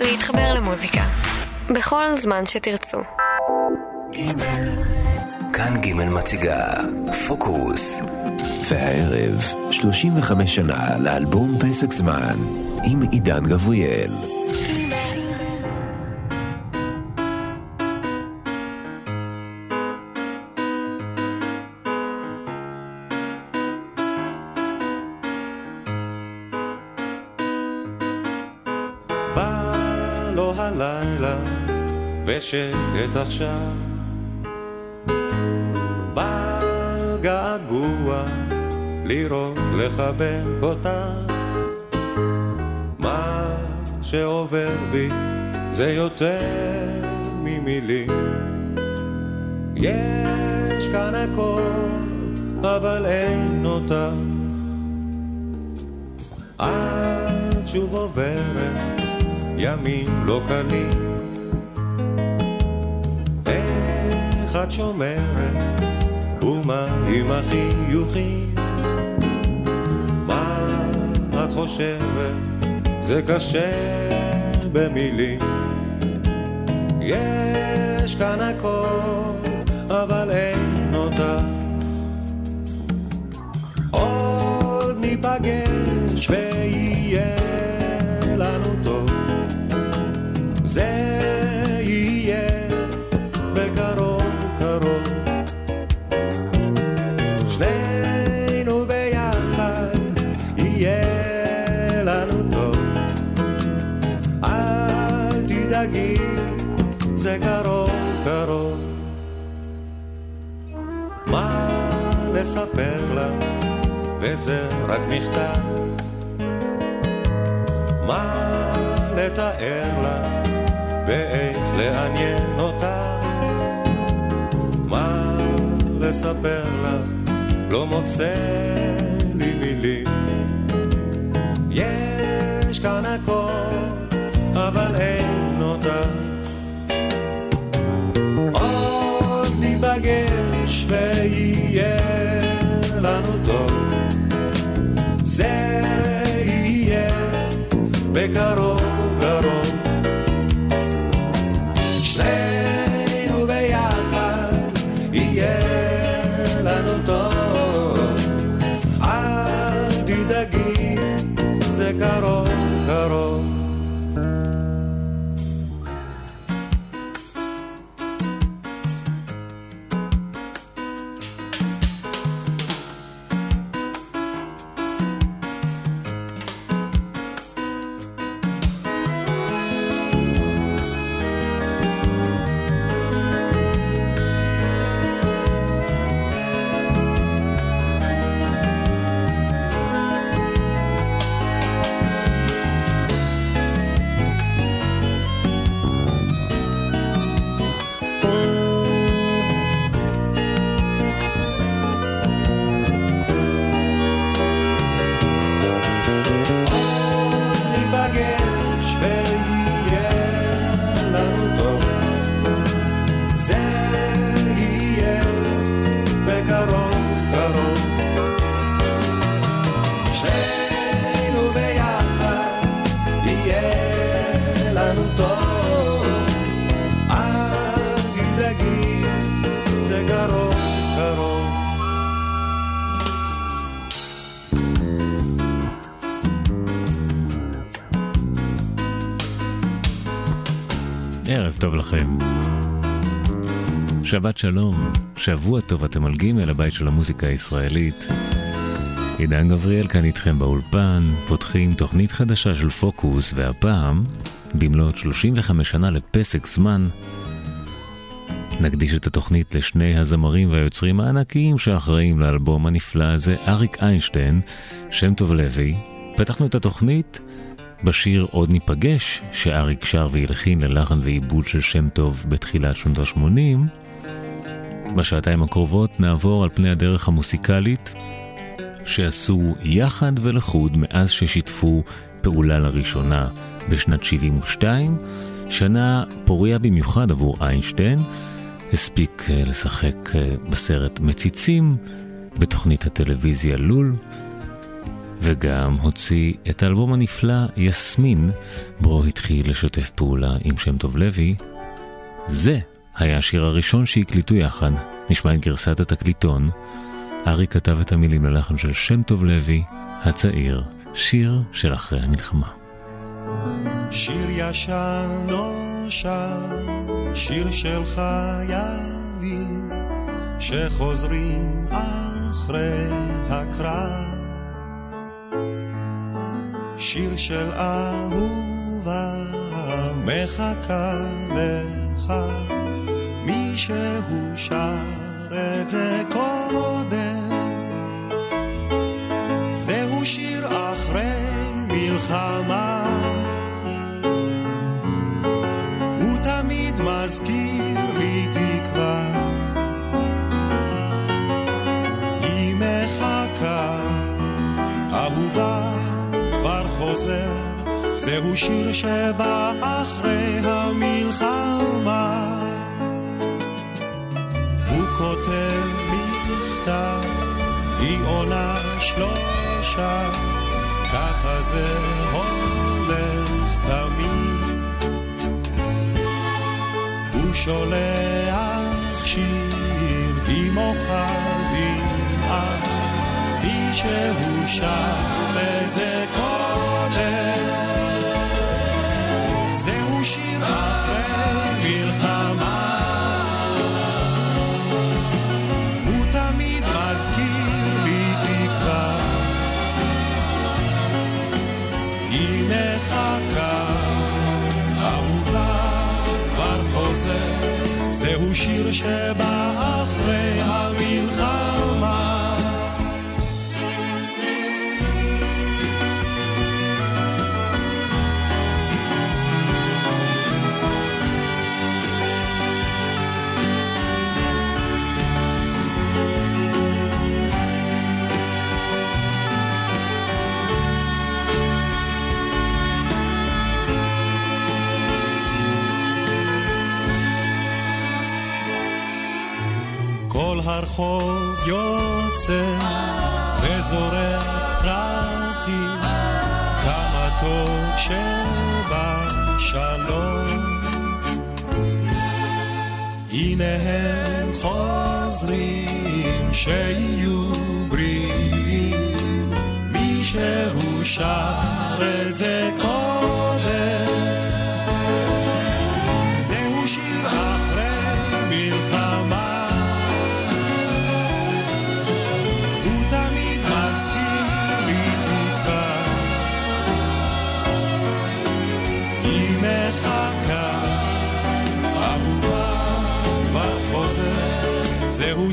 להתחבר למוזיקה בכל זמן שתרצו. כאן ג' מציגה פוקוס. והערב, 35 שנה לאלבום פסק זמן, עם עידן גבריאל. ושקט עכשיו. בגעגוע לראות לחבק אותך. מה שעובר בי זה יותר ממילים. יש כאן הכל אבל אין אותך. את שוב עוברת ימים לא קלים שומרת ומה עם החיוכים מה את חושבת? זה קשה במילים. יש כאן הכל אבל אין אותך. עוד ניפגש ויהיה לספר לך וזה רק מכתב. מה לתאר לך ואיך לעניין אותה מה לספר לך לא מוצא לי מילים. יש כאן הכל אבל אין אותה. עוד ניפגש ויהיה זה יהיה בקרוב שבת שלום, שבוע טוב אתם על ג' הבית של המוזיקה הישראלית. עידן גבריאל כאן איתכם באולפן, פותחים תוכנית חדשה של פוקוס, והפעם, במלאת 35 שנה לפסק זמן, נקדיש את התוכנית לשני הזמרים והיוצרים הענקיים שאחראים לאלבום הנפלא הזה, אריק איינשטיין, שם טוב לוי. פתחנו את התוכנית בשיר עוד ניפגש, שאריק שר והלחין ללחן ועיבוד של שם טוב בתחילת שנות ה-80. בשעתיים הקרובות נעבור על פני הדרך המוסיקלית שעשו יחד ולחוד מאז ששיתפו פעולה לראשונה בשנת 72, שנה פוריה במיוחד עבור איינשטיין, הספיק אה, לשחק אה, בסרט מציצים, בתוכנית הטלוויזיה לול, וגם הוציא את האלבום הנפלא יסמין, בו התחיל לשתף פעולה עם שם טוב לוי. זה היה השיר הראשון שהקליטו יחד, נשמע את גרסת התקליטון. ארי כתב את המילים ללחן של שם טוב לוי, הצעיר, שיר של אחרי המלחמה. שיר ישן נושן, שיר של חיילים שחוזרים אחרי הקרב. שיר של אהובה מחכה לך, מישהו שר את זה קודם. זהו שיר אחרי מלחמה. הוא תמיד מזכיר לי תקווה. היא מחכה, אהובה כבר חוזר. זהו שיר שבא אחרי המלחמה. כותב מכתב, היא עונה שלושה. ככה זה הולך תמיד. הוא שולח שיר, היא מוחה דמעה, היא שהוא שר את זה קודם. זהו שיר היא מחכה, אהובה כבר חוזר, זהו שיר שבא אחרי המלחמה. הרחוב יוצא וזורק פרחים, כמה טוב שבשלום. הנה הם חוזרים, שיהיו בריאים, מישהו שר את זה קודם.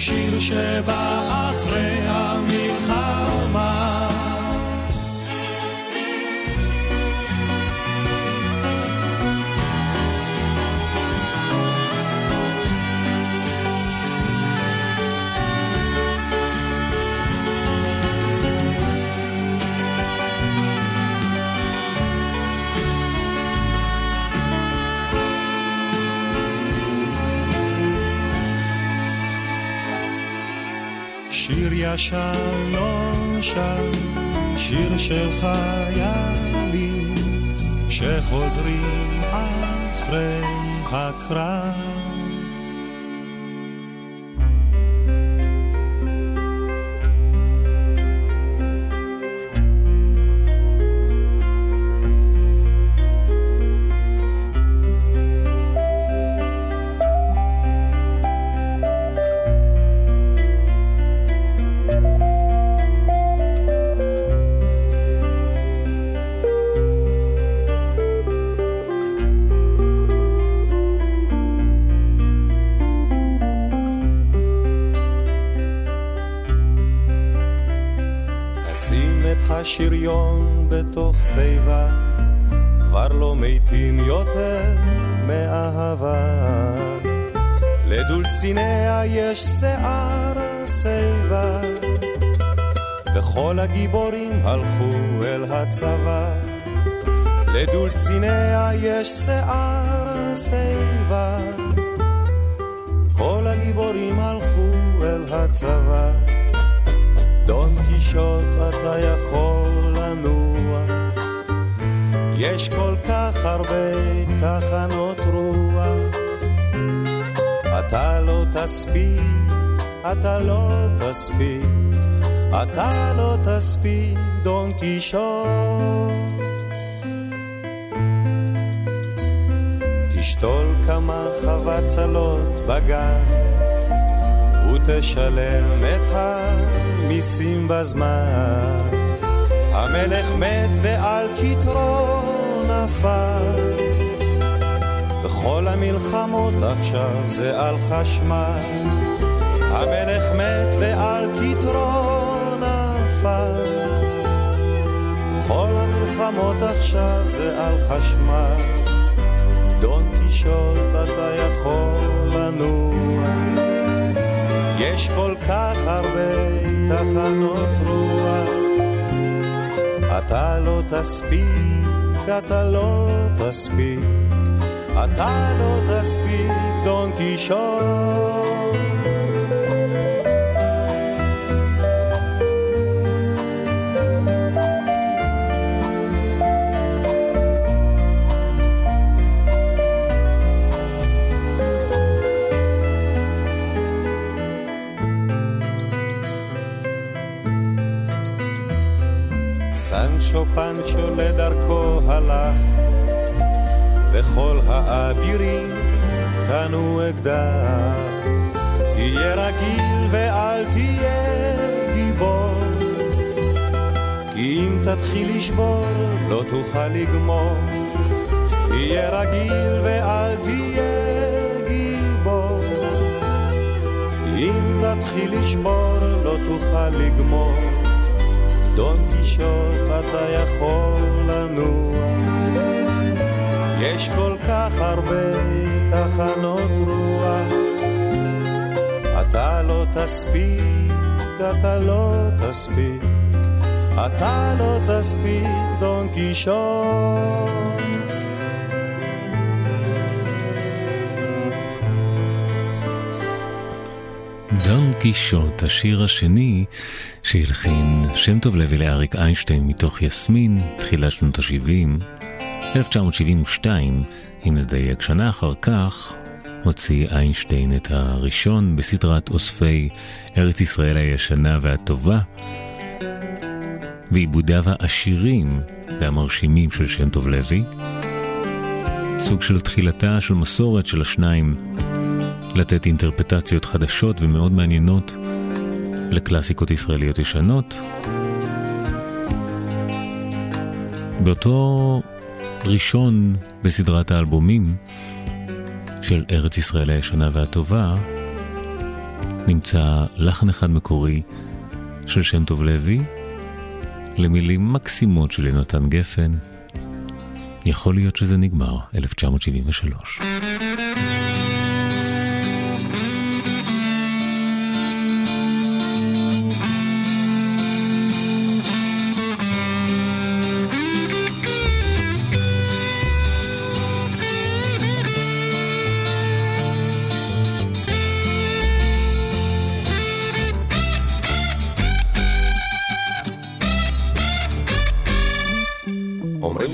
שיר שבא שיר ישן נושן, שיר של חיילים שחוזרים אחרי הקרב. לדולציניה יש שיער שיבה, וכל הגיבורים הלכו אל הצבא. לדולציניה יש שיער שיבה, כל הגיבורים הלכו אל הצבא. דון קישוט אתה יכול לנוע, יש כל כך הרבה תחנות רוח, אתה לא תספיק, אתה לא תספיק, אתה לא תספיק, דון קישוט. תשתול כמה חבצלות בגן, ותשלם את המיסים בזמן. המלך מת ועל כתרו נפל, וכל המלחמות עכשיו זה על חשמל. המלך מת ועל כתרו נפל, כל המלחמות עכשיו זה על חשמל. גישות אתה יכול לנוע. יש כל כך הרבה תחנות רוח, אתה לא תספיק, אתה לא תספיק, אתה לא תספיק, דון קישוט. פנצ'ו לדרכו הלך, וכל האבירים קנו אקדח. תהיה רגיל ואל תהיה גיבור, כי אם תתחיל לשבור לא תוכל לגמור. תהיה רגיל ואל תהיה גיבור, אם תתחיל לשבור לא תוכל לגמור. דון קישוט אתה יכול לנוע. יש כל כך הרבה תחנות רוח, אתה לא תספיק, אתה לא תספיק, אתה לא תספיק, דון קישוט. דון קישוט, השיר השני שהלחין שם טוב לוי לאריק איינשטיין מתוך יסמין, תחילת שנות ה-70, 1972, אם נדייק, שנה אחר כך הוציא איינשטיין את הראשון בסדרת אוספי ארץ ישראל הישנה והטובה, ועיבודיו העשירים והמרשימים של שם טוב לוי, סוג של תחילתה של מסורת של השניים לתת אינטרפטציות חדשות ומאוד מעניינות לקלאסיקות ישראליות ישנות. באותו ראשון בסדרת האלבומים של ארץ ישראל הישנה והטובה, נמצא לחן אחד מקורי של שם טוב לוי, למילים מקסימות של יונתן גפן. יכול להיות שזה נגמר, 1973.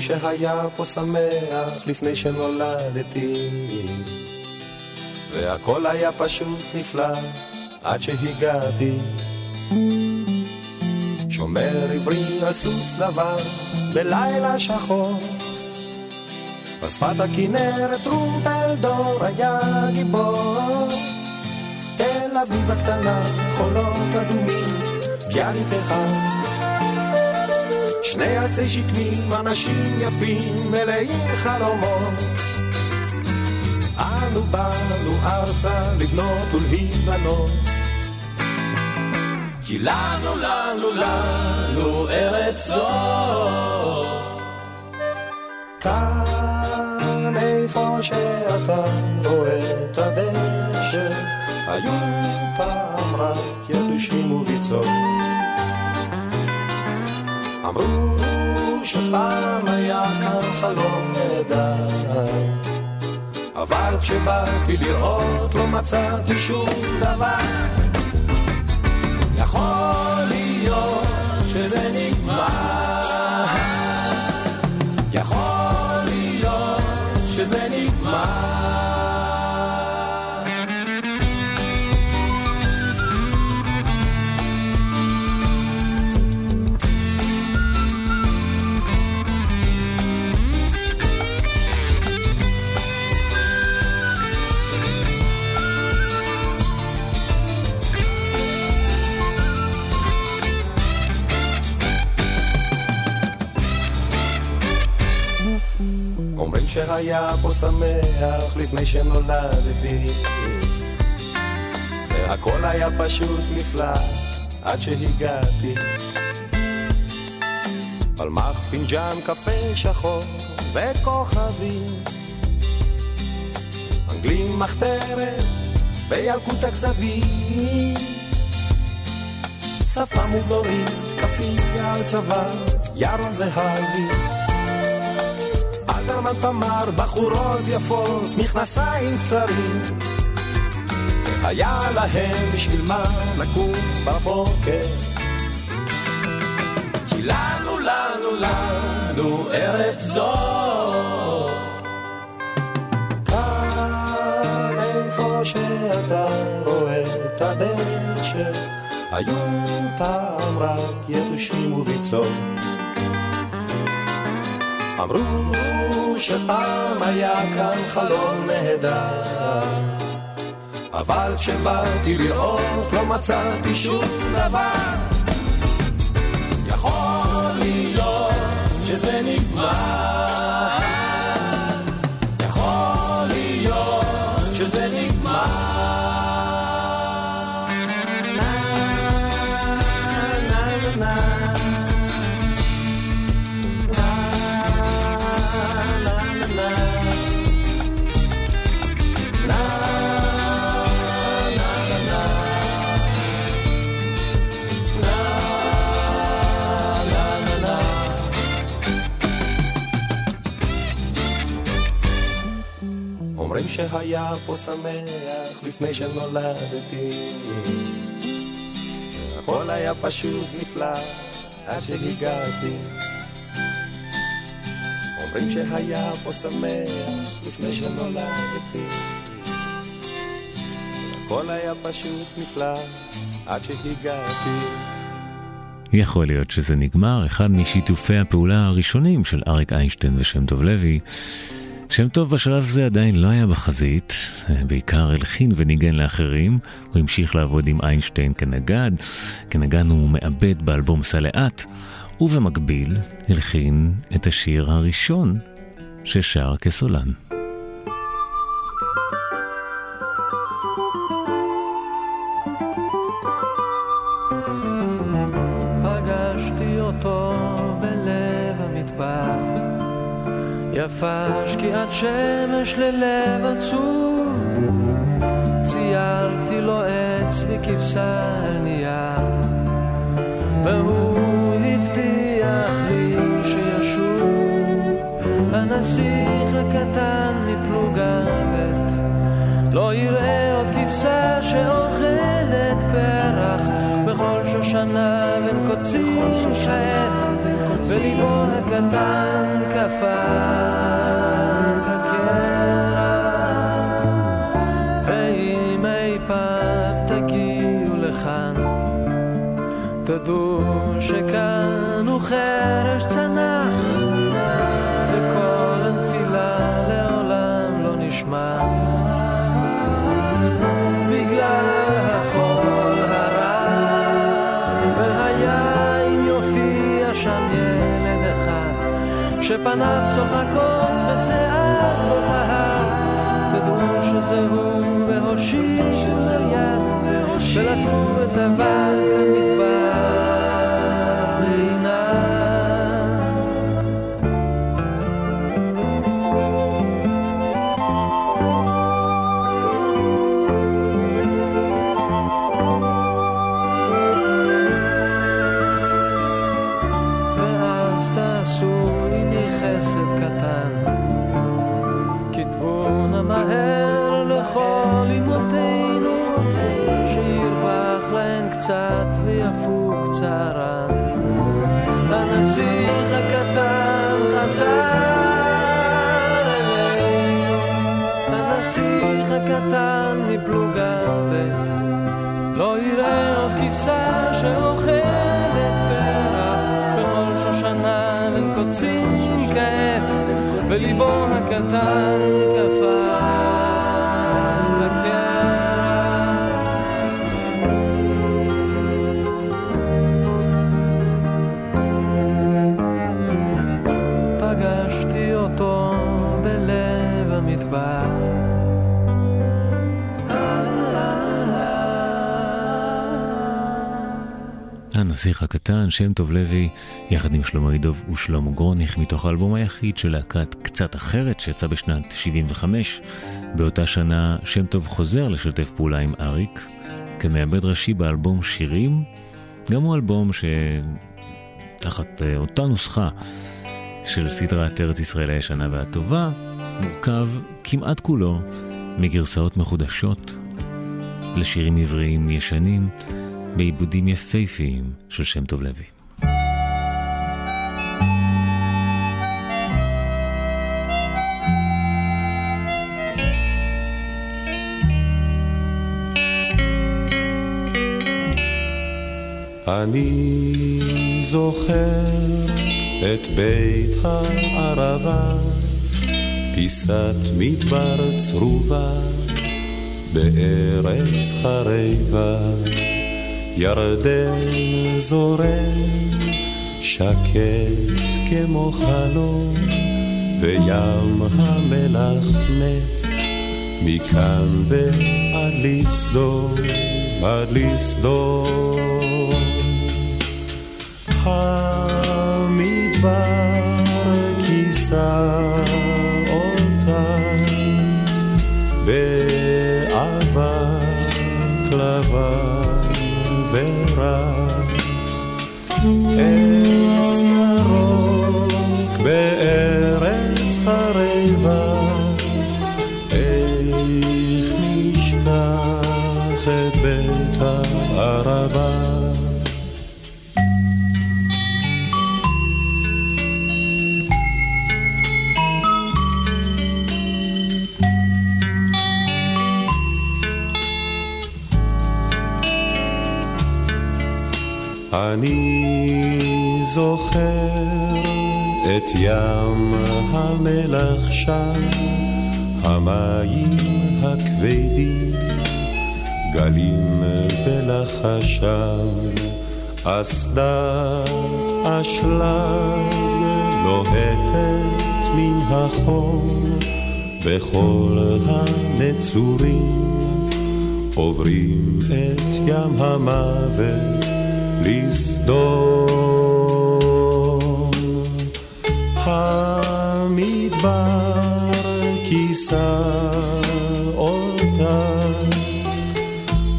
שהיה פה שמח לפני שנולדתי. והכל היה פשוט נפלא עד שהגעתי. שומר עברי על סוס לבן בלילה שחור. בשפת הכנרת טרומפלדור היה גיבור. תל אביב הקטנה חולות אדומים ביאליק אחד שני עצי שקמים, אנשים יפים, מלאים חלומות. אנו באנו ארצה לבנות ולהיבנות. כי לנו, לנו, לנו ארץ זו. כאן איפה שאתה רואה את הדשא, היו פעם רק יתושים וביצות. אמרו שפעם היה כאן חלום נהדר אבל כשבאתי לראות לא מצאתי שום דבר יכול להיות שזה נגמר. שהיה פה שמח לפני שנולדתי. והכל היה פשוט נפלא עד שהגעתי. פלמח פינג'אן קפה שחור וכוכבים אנגלים מחתרת בילקוט הכזבים. שפם וגלורים, כפייה על צוואר, ירון זהבי אלתרמן תמר, בחורות יפות, מכנסיים קצרים. היה להם בשביל מה לקום בבוקר. כי לנו, לנו, לנו ארץ זו. כאן איפה שאתה רואה את הדשא, היו פעם רק יבשים וביצות. אמרו שפעם היה כאן חלום נהדר אבל כשבאתי לראות לא מצאתי שום דבר. יכול להיות שזה נגמר. יכול להיות שזה נגמר שהיה פה שמח לפני שנולדתי. הכל היה פשוט נפלא עד שהגעתי. אומרים שהיה פה שמח לפני שנולדתי. הכל היה פשוט נפלא עד שהגעתי. יכול להיות שזה נגמר, אחד משיתופי הפעולה הראשונים של אריק איינשטיין ושם טוב לוי. שם טוב בשלב זה עדיין לא היה בחזית, בעיקר הלחין וניגן לאחרים, הוא המשיך לעבוד עם איינשטיין כנגד, כנגן הוא מעבד באלבום סלעת, ובמקביל הלחין את השיר הראשון ששר כסולן. יפה שקיעת שמש ללב עצוב ציירתי לו עץ וכבשה על נייר. והוא הבטיח לי שישוב הנסיך הקטן מפלוגה ב' לא יראה עוד כבשה שאוכלת פרח בכל שושנה בין קוצים שעת וליבו הקטן i fire. שפניו שוחקות ושיער לא זהב תדעו שזה הוא והושיטו יד ולטפו את אבק דרך, לא יראה עוד כבשה שאוכלת פרח, בכל שושנה בין קוצים כעת, בליבו הקטן. הנסיך הקטן, שם טוב לוי, יחד עם שלמה ידוב ושלמה גרוניך, מתוך האלבום היחיד של להקת קצת אחרת, שיצא בשנת 75. באותה שנה שם טוב חוזר לשתף פעולה עם אריק, כמעבד ראשי באלבום שירים, גם הוא אלבום שתחת uh, אותה נוסחה של סדרת ארץ ישראל הישנה והטובה, מורכב כמעט כולו מגרסאות מחודשות לשירים עבריים ישנים. בעיבודים יפהפיים של שם טוב לוי. אני זוכר את בית הערבה, פיסת מדבר צרובה בארץ חרבה. ירדן זורם, שקט כמו חלום, וים המלח מת, מכאן ועד לסדום, עד לסדום. המדבר כיסה זוכר את ים המלח שם, המים הכבדים, גלים בלחשם, אסדת אשלג לוהטת מן החום, וכל הנצורים עוברים את ים המוות. לסדום. המדבר כיסה אותה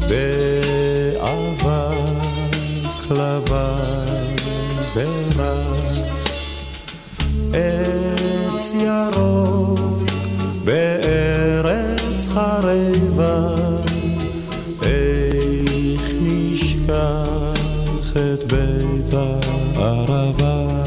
באבק לבן ורק עץ ירוק בארץ חרבה ירוק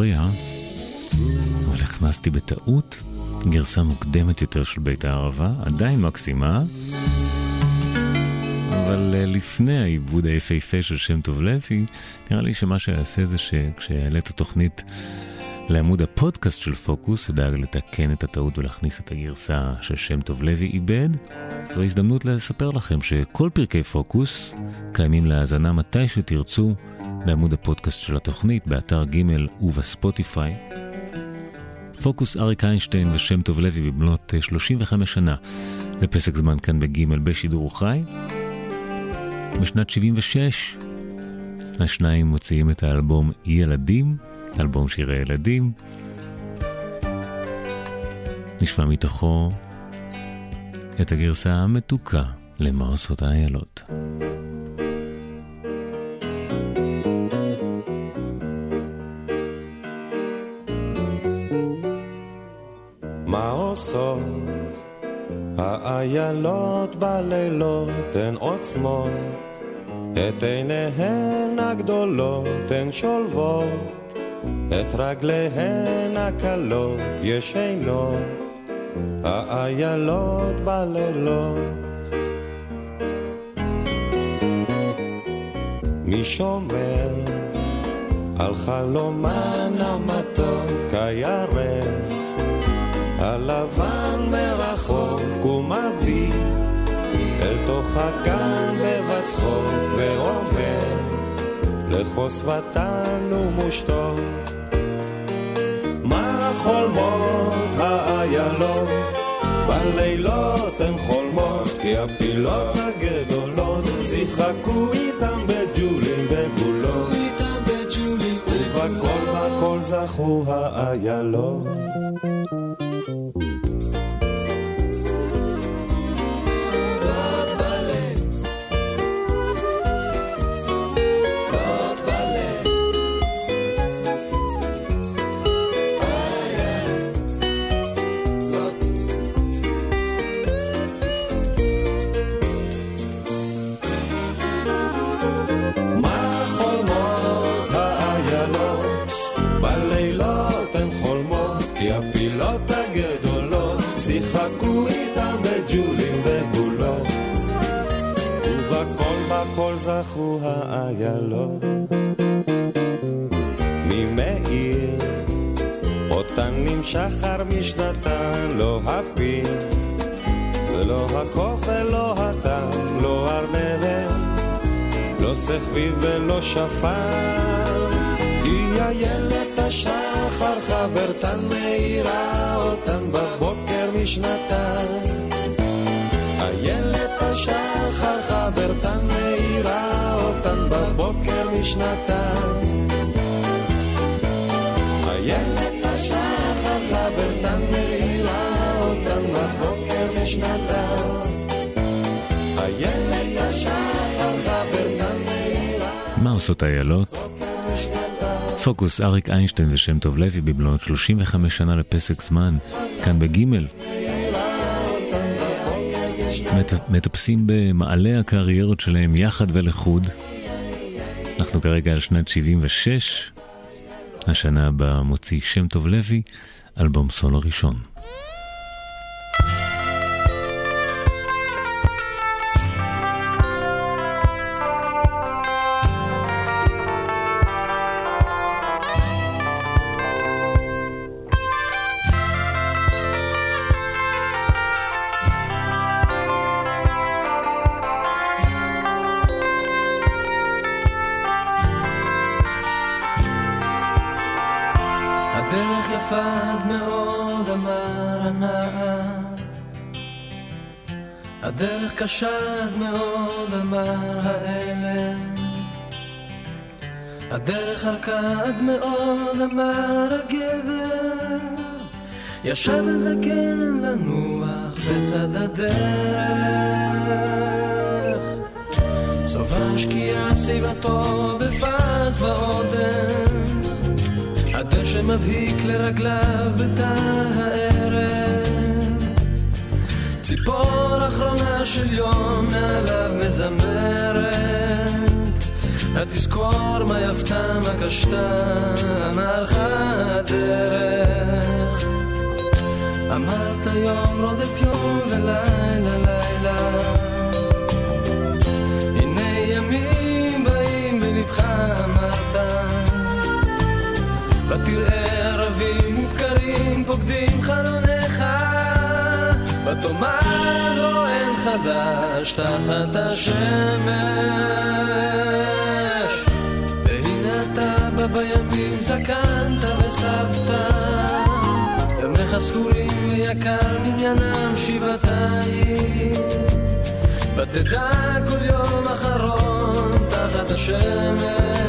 להפריע, אבל הכנסתי בטעות גרסה מוקדמת יותר של בית הערבה, עדיין מקסימה. אבל אה, לפני העיבוד היפהפה של שם טוב לוי, נראה לי שמה שיעשה זה שכשיעלה את התוכנית לעמוד הפודקאסט של פוקוס, אדאג לתקן את הטעות ולהכניס את הגרסה של שם טוב לוי איבד. זו הזדמנות לספר לכם שכל פרקי פוקוס קיימים להאזנה מתי שתרצו בעמוד הפודקאסט של התוכנית, באתר ג' ובספוטיפיי. פוקוס אריק איינשטיין ושם טוב לוי במלאת 35 אה, שנה לפסק זמן כאן בג' בשידור חי. בשנת 76 השניים מוציאים את האלבום ילדים, אלבום שירי ילדים. נשמע מתוכו את הגרסה המתוקה למה עושות האיילות. עושות האיילות בלילות הן עוצמות את עיניהן הגדולות הן שולבות את רגליהן הקלות ישנות האיילות בלילות. מי שומר על חלומן המתוק הירק הלבן מרחוק ומביט אל תוך הגן בבצחוק ואומר לחוסבתן ומושתות מה חולמות האיילות בלילות הן חולמות כי הפילות הגדולות שיחקו איתם בג'ולים וגולות. ובכל הכל זכו האיילות זכו האיילות. ממאיר אותן נמשך משנתן לא הפין ולא הקוף ולא הטעם לא ארנבת לא סחביב ולא שפן היא איילת השחר חברתן מאירה אותן בבוקר משנתן מאירה אותן בבוקר משנתן. איילת השחר חברתן מאירה אותן בבוקר משנתן. איילת השחר חברתן מאירה... מה עושות איילות? פוקוס אריק איינשטיין ושם טוב לוי במלאת 35 שנה לפסק זמן, כאן בגימל. מטפסים במעלה הקריירות שלהם יחד ולחוד. אנחנו כרגע על שנת 76, השנה הבאה מוציא שם טוב לוי, אלבום סולו ראשון. ישב הזקן לנוח בצד הדרך. צובה שקיעה סביבתו בפז ועודן. הדשא מבהיק לרגליו בתא הערב. ציפור אחרונה של יום מעליו מזמרת. התזכור מה יפתה מה קשתה מהלכה הדרך אמרת יום רודף יום ולילה לילה. הנה ימים באים בלבך אמרת. ותראה ערבים ובקרים פוקדים חלוניך. ותאמר לו אין חדש תחת השמש. והנה אתה בא בימים זקנת וסבת ימיך ספורים ויקר מניינם שבעתיים ותדע כל יום אחרון תחת השמש.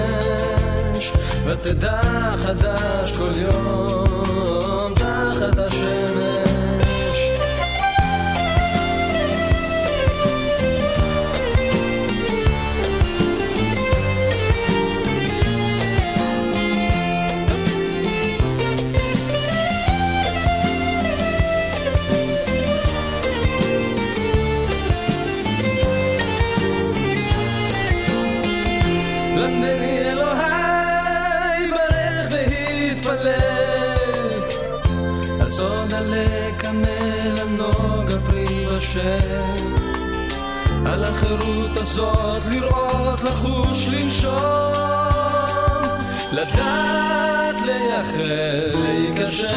ותדע חדש כל יום תחת השמש להתפשר על החירות הזאת לראות, לחוש, לנשום לדעת לייחל, להיכשל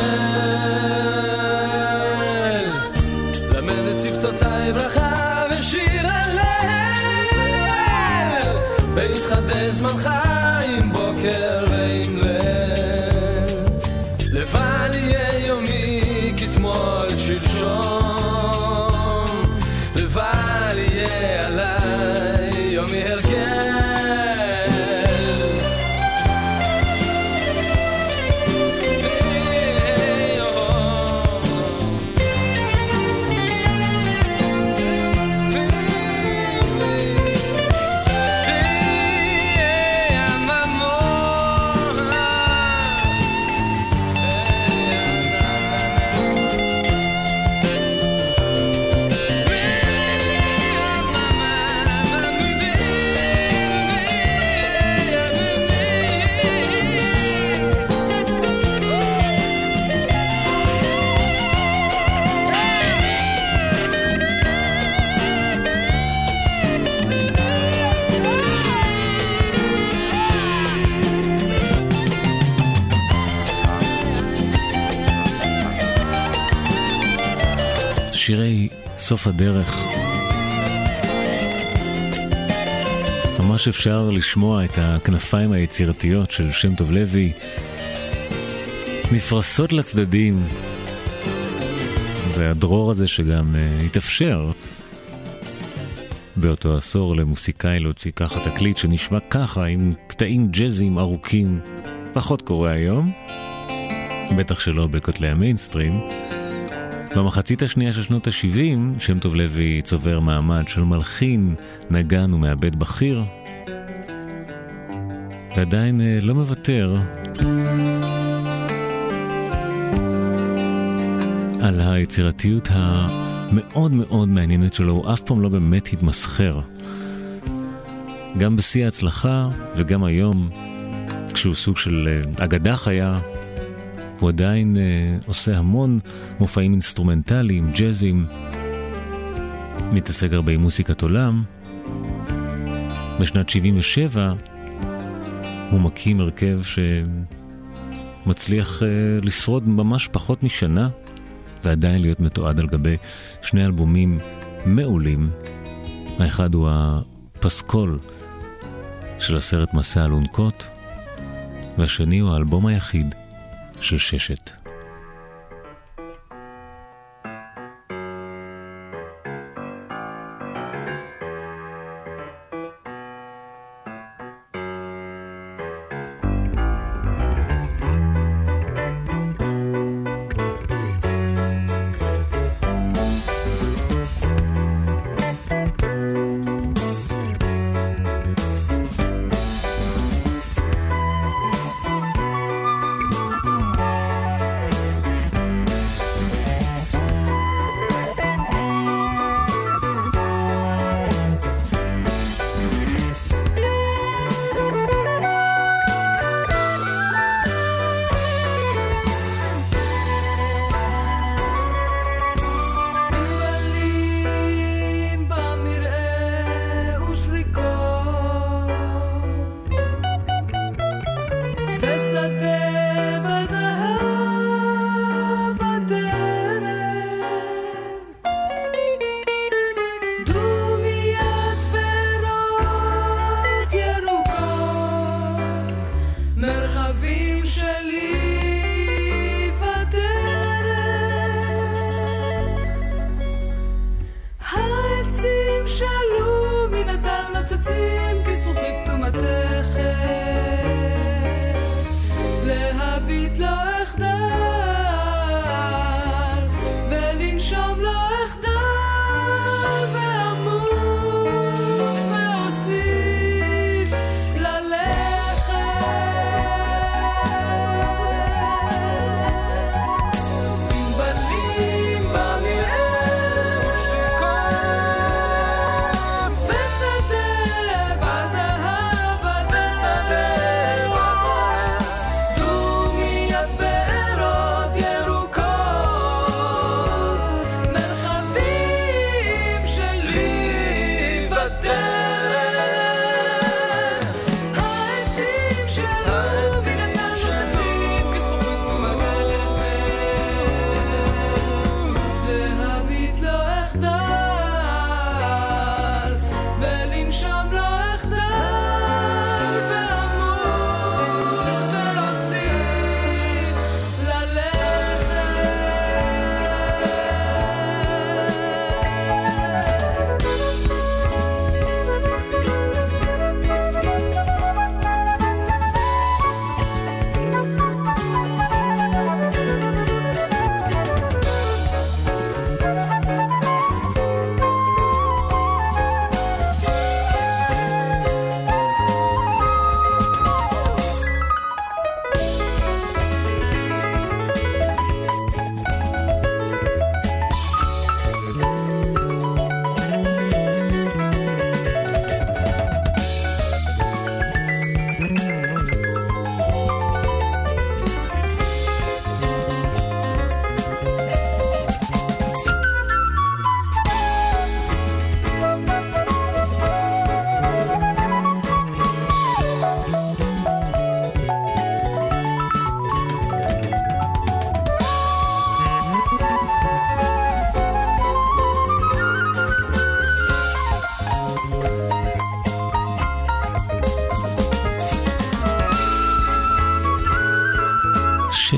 סוף הדרך. ממש אפשר לשמוע את הכנפיים היצירתיות של שם טוב לוי נפרסות לצדדים, והדרור הזה שגם uh, התאפשר באותו עשור למוסיקאי להוציא ככה תקליט שנשמע ככה עם קטעים ג'אזיים ארוכים, פחות קורה היום, בטח שלא בכותלי המיינסטרים. במחצית השנייה של שנות ה-70, שם טוב לוי צובר מעמד של מלחין, נגן ומעבד בכיר, ועדיין אה, לא מוותר על היצירתיות המאוד מאוד מעניינת שלו, הוא אף פעם לא באמת התמסחר. גם בשיא ההצלחה וגם היום, כשהוא סוג של אה, אגדה חיה, הוא עדיין אה, עושה המון מופעים אינסטרומנטליים, ג'אזים, מתעסק הרבה עם מוסיקת עולם. בשנת 77 הוא מקים הרכב שמצליח אה, לשרוד ממש פחות משנה ועדיין להיות מתועד על גבי שני אלבומים מעולים. האחד הוא הפסקול של הסרט מסע אלונקות, והשני הוא האלבום היחיד של ששת.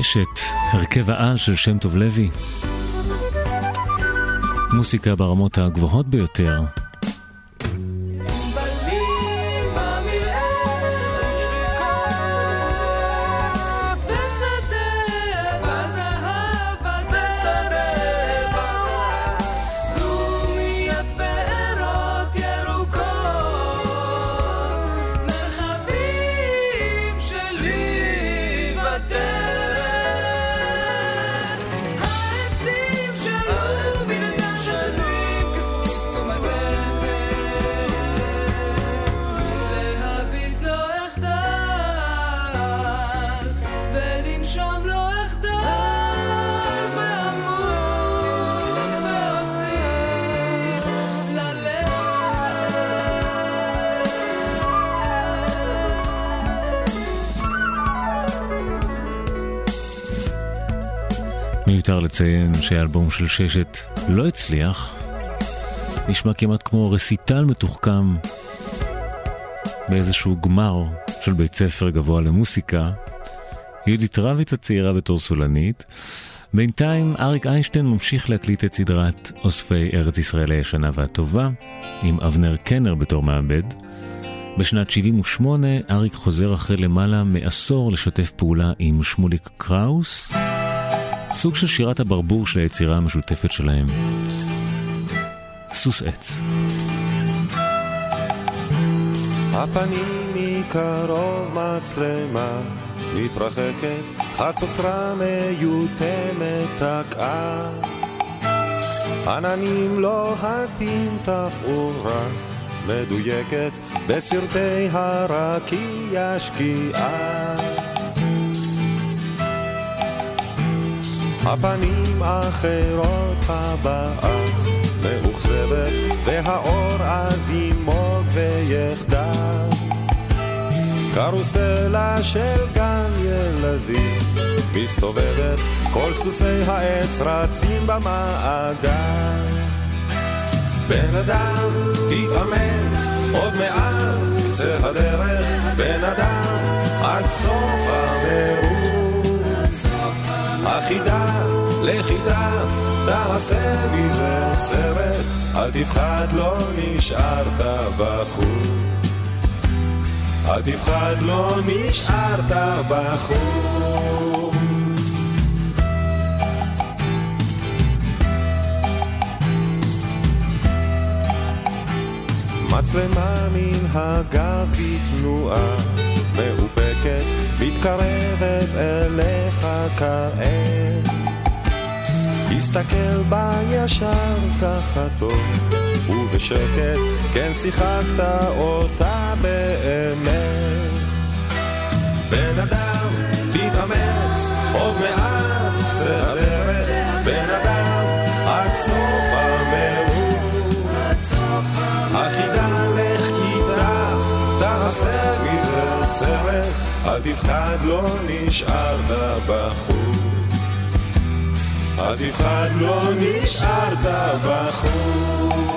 ששת, הרכב העל של שם טוב לוי. מוסיקה ברמות הגבוהות ביותר. שהאלבום של ששת לא הצליח. נשמע כמעט כמו רסיטל מתוחכם באיזשהו גמר של בית ספר גבוה למוסיקה. יהודית רביץ הצעירה בתור סולנית. בינתיים אריק איינשטיין ממשיך להקליט את סדרת אוספי ארץ ישראל הישנה והטובה, עם אבנר קנר בתור מעבד. בשנת 78 אריק חוזר אחרי למעלה מעשור לשתף פעולה עם שמוליק קראוס. סוג של שירת הברבור של היצירה המשותפת שלהם. סוס עץ. הפנים מקרוב מצלמה מתרחקת, חצוצרה מיותמת תקעה. עננים לוהטים תפאורה מדויקת בסרטי הרקיע שקיעה. הפנים אחרות הבאה מאוכזבת והאור אז ימוג ויחדל קרוסלה של גן ילדים מסתובבת כל סוסי העץ רצים במעגל. בן אדם תתאמץ עוד מעט קצה הדרך בן אדם עד סוף המרוץ. החידה, לחידה, תעשה מזה סרט, אל תפחד, לא נשארת בחוץ. אל תפחד, לא נשארת בחוץ. מצלמה מן הגב בתנועה מאופקת, מתקרבת אליך כעת. הסתכל בה ישר ככה טוב, ובשקט, כן שיחקת אותה באמת. בן אדם, תתאמץ, עוד מעט קצה הדרך, בן אדם, עד סוף המרוץ. החידה לך כיתה, תעשה מזה סרט, אל תפחד, לא נשארת בחוץ. אל תפחד, לא נשארת בחוץ.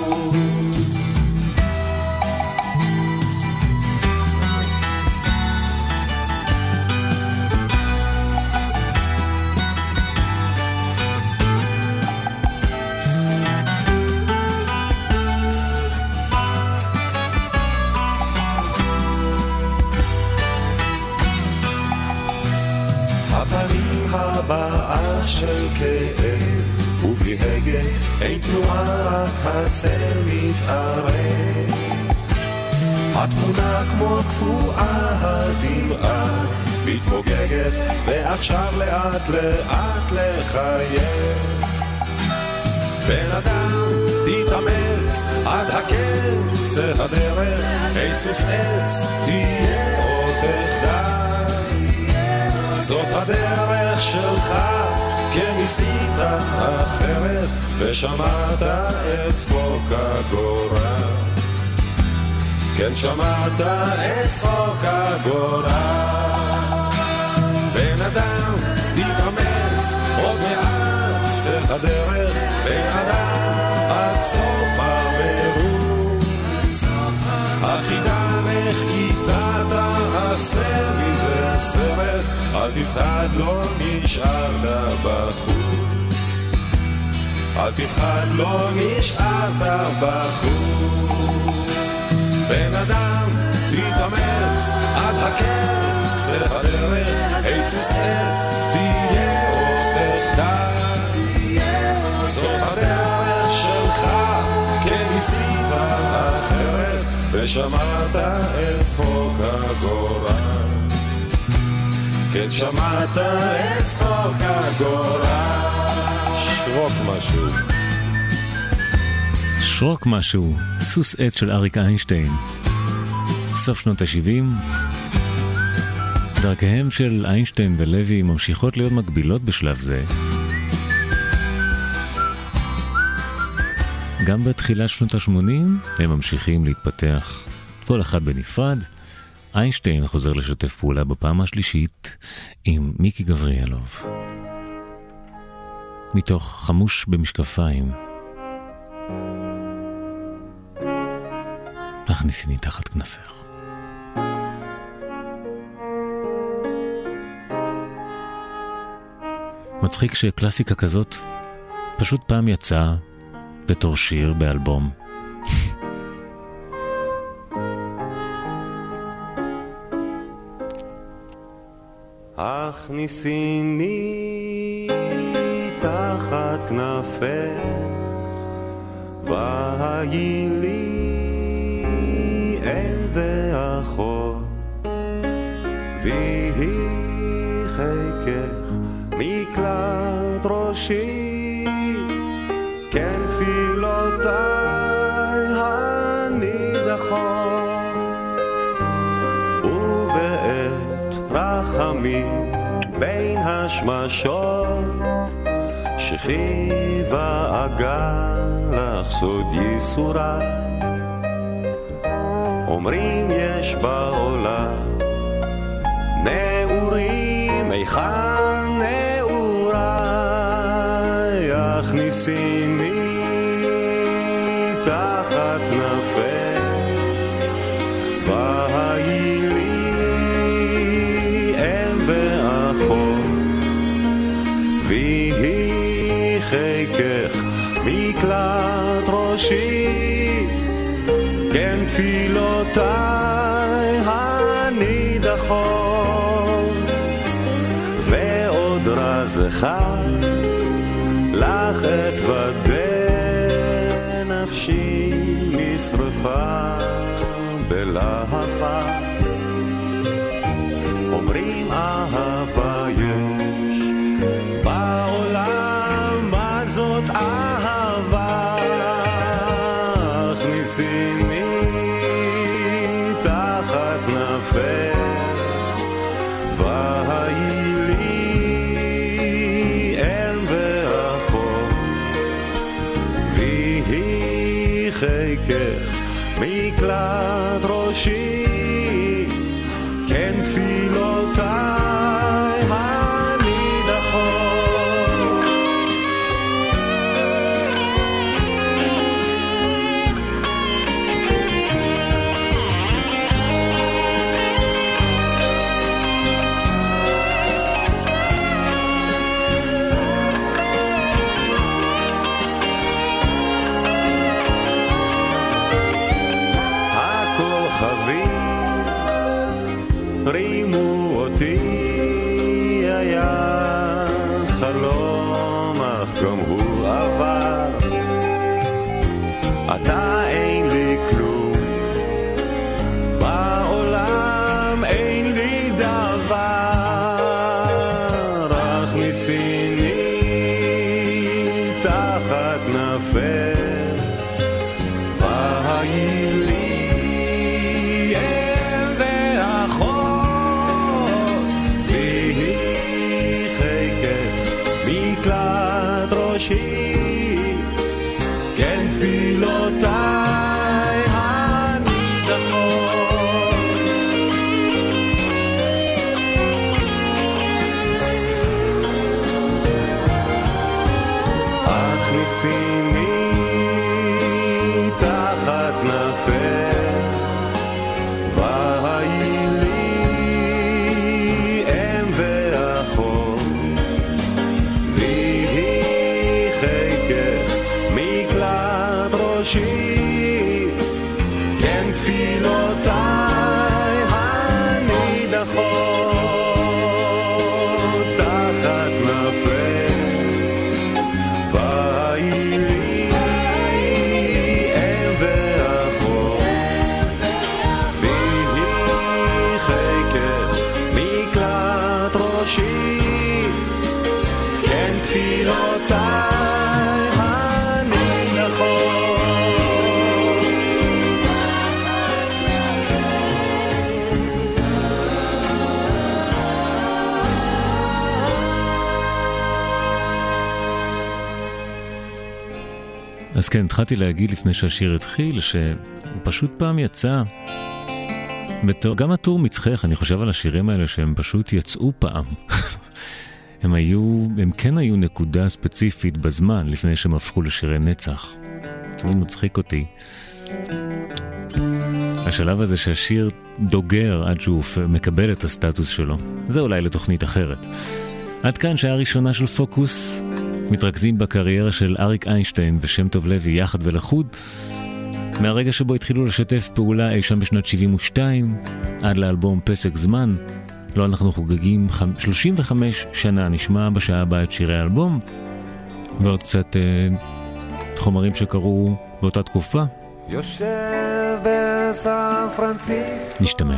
של כאב, ובלי הגה אין תנועה, רק הצל מתערב. התמונה כמו קפואה הדמעה מתפוגגת, ועכשיו לאט לאט לחייב. בן אדם, תתאמץ עד הקץ, קצה הדרך, היסוס עץ, תהיה עוד תחדל. זאת הדרך שלך, כן ניסית אחרת, ושמעת את צחוק הגורל. כן שמעת את צחוק הגורל. בן אדם, תתאמץ עוד מעט, קצה הדרך, בן אדם, עד סוף המרוץ. החידה כיתה תעשה מזה סרט, אל תפחד, לא נשאר. נשארת בחוץ. אל תפחד, לא נשארת בחוץ. בן אדם, תתאמץ עד הקץ, קצה הדרך, היסוס עץ, תהיה עוד תחדל. זאת הדרך שלך, כן ניסית אחרת, ושמעת את צחוק הגורל. כן שמעת את צחוק הגורל. שרוק משהו. שרוק משהו, סוס עץ של אריק איינשטיין. סוף שנות ה-70, דרכיהם של איינשטיין ולוי ממשיכות להיות מקבילות בשלב זה. גם בתחילת שנות ה-80 הם ממשיכים להתפתח, כל אחד בנפרד. איינשטיין חוזר לשתף פעולה בפעם השלישית עם מיקי גבריאלוב. מתוך חמוש במשקפיים. תכניסיני תחת כנפך. מצחיק שקלאסיקה כזאת פשוט פעם יצאה בתור שיר באלבום. הכניסיני תחת כנפך, והי לי אם ואחות, ויהי חיקך השמשות, שכיבה אגן לך סוד ייסוריי. אומרים יש בעולם נעורים, היכן נעוריי? הכניסיני תחת כנפך, ראשי. כן תפילותיי הנידחות, ועוד רז אחד לך אתוודה נפשי נשרפה בלהבה. she כן, התחלתי להגיד לפני שהשיר התחיל, שהוא פשוט פעם יצא. בתור, גם הטור מצחך, אני חושב על השירים האלה שהם פשוט יצאו פעם. הם היו, הם כן היו נקודה ספציפית בזמן לפני שהם הפכו לשירי נצח. תמיד מצחיק אותי. השלב הזה שהשיר דוגר עד שהוא מקבל את הסטטוס שלו. זה אולי לתוכנית אחרת. עד כאן שעה ראשונה של פוקוס. מתרכזים בקריירה של אריק איינשטיין ושם טוב לוי יחד ולחוד. מהרגע שבו התחילו לשתף פעולה אי שם בשנת 72 עד לאלבום פסק זמן, לא אנחנו חוגגים 35 שנה, נשמע בשעה הבאה את שירי האלבום ועוד קצת אה, חומרים שקרו באותה תקופה. יושב בסן פרנסיסקו נשתמע.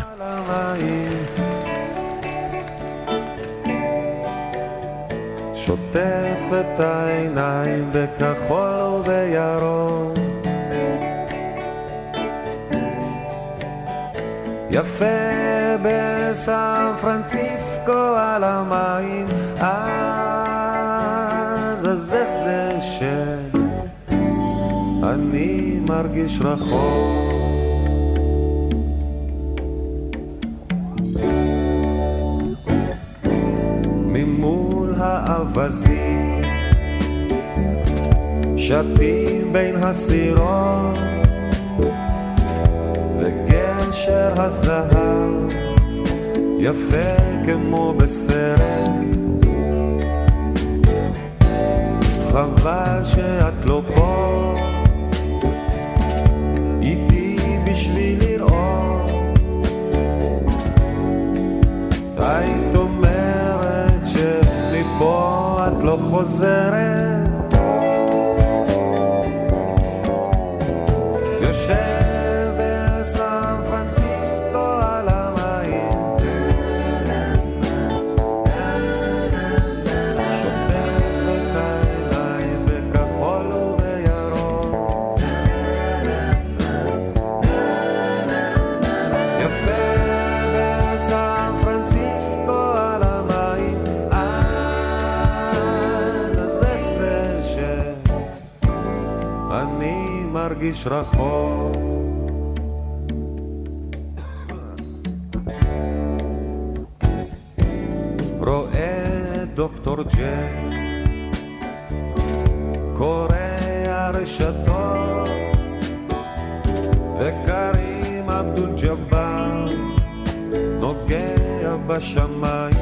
שוטף את העיניים בכחול ובירוק. יפה בסן פרנסיסקו על המים אז אז איך זה שאני מרגיש רחוק. ממול האווזים. שתים בין הסירות וגשר הזהב יפה כמו בסרט. חבל שאת לא פה את מרגיש רחוק. רואה דוקטור ג'ק קורא הרשתות וקרים אבדול ג'באר נוגע בשמיים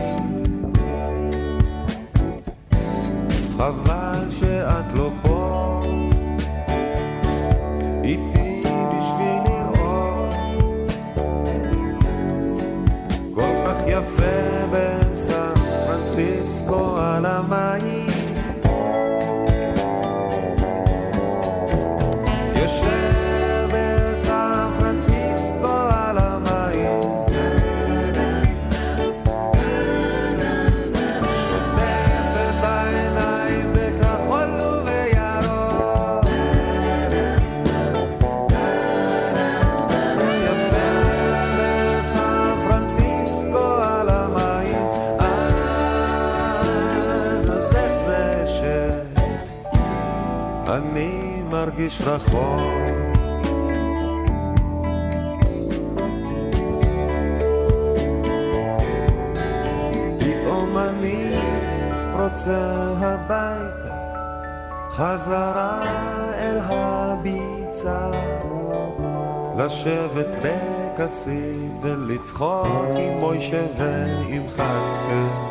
מרגיש רחוק פתאום אני רוצה הביתה חזרה אל הביצה לשבת בכסית ולצחוק עם מוישה ועם חצקה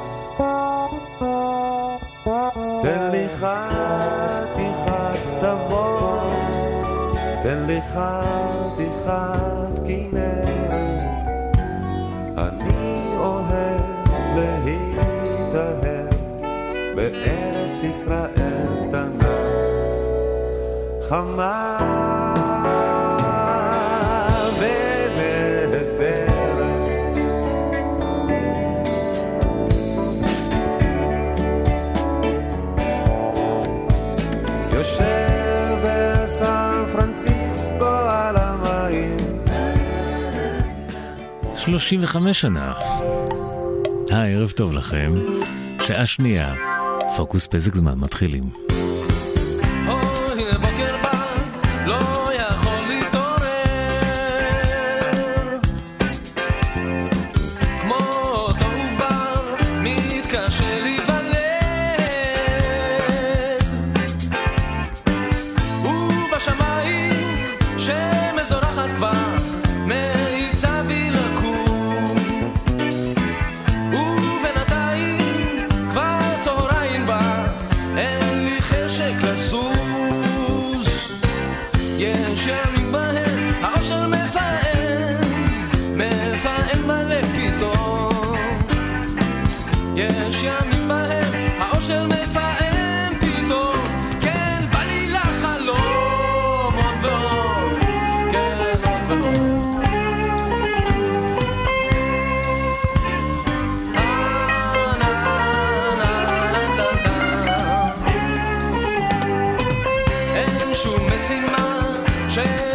לי חתיכת כנרת. אני אוהב להתאהב בארץ ישראל קטנה. חמה 35 שנה. היי, ערב טוב לכם. שעה שנייה, פוקוס פסק זמן מתחילים. change.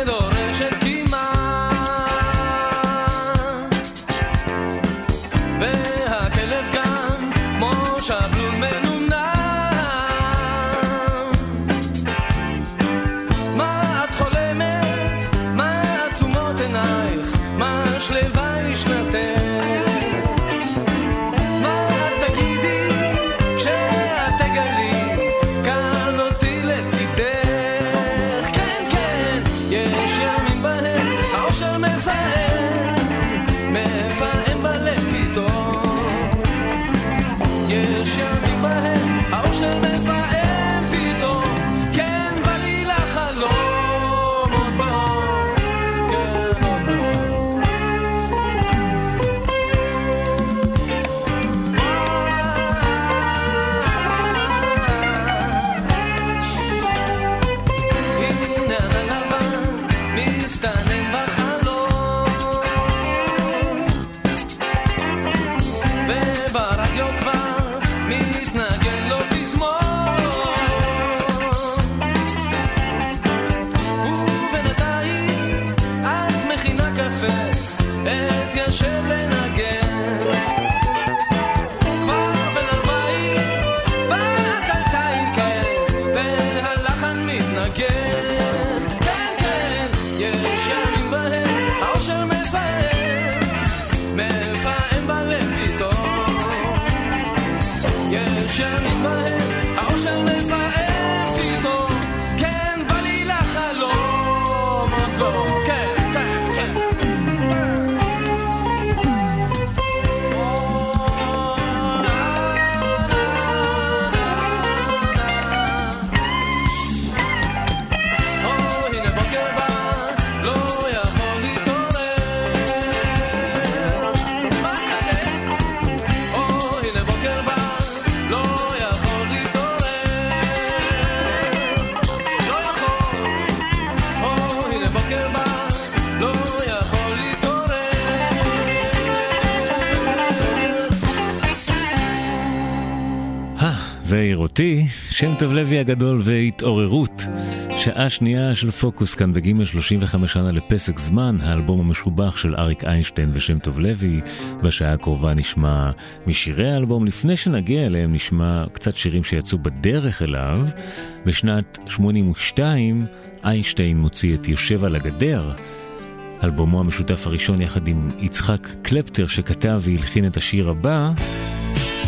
שם טוב לוי הגדול והתעוררות. שעה שנייה של פוקוס כאן בגימל 35 שנה לפסק זמן, האלבום המשובח של אריק איינשטיין ושם טוב לוי. בשעה הקרובה נשמע משירי האלבום, לפני שנגיע אליהם נשמע קצת שירים שיצאו בדרך אליו. בשנת 82 איינשטיין מוציא את יושב על הגדר. אלבומו המשותף הראשון יחד עם יצחק קלפטר שכתב והלחין את השיר הבא.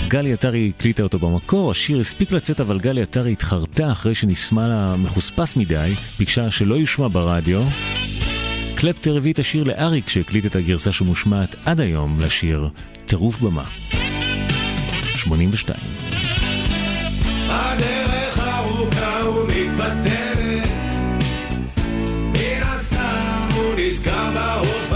גלי עטרי הקליטה אותו במקור, השיר הספיק לצאת אבל גלי עטרי התחרטה אחרי שנשמע לה מחוספס מדי, ביקשה שלא יושמע ברדיו. קלפטר הביא את השיר לאריק שהקליט את הגרסה שמושמעת עד היום לשיר טירוף במה. 82. הדרך ארוכה ומתבטלת, מן הסתם הוא נזכר בהופעה.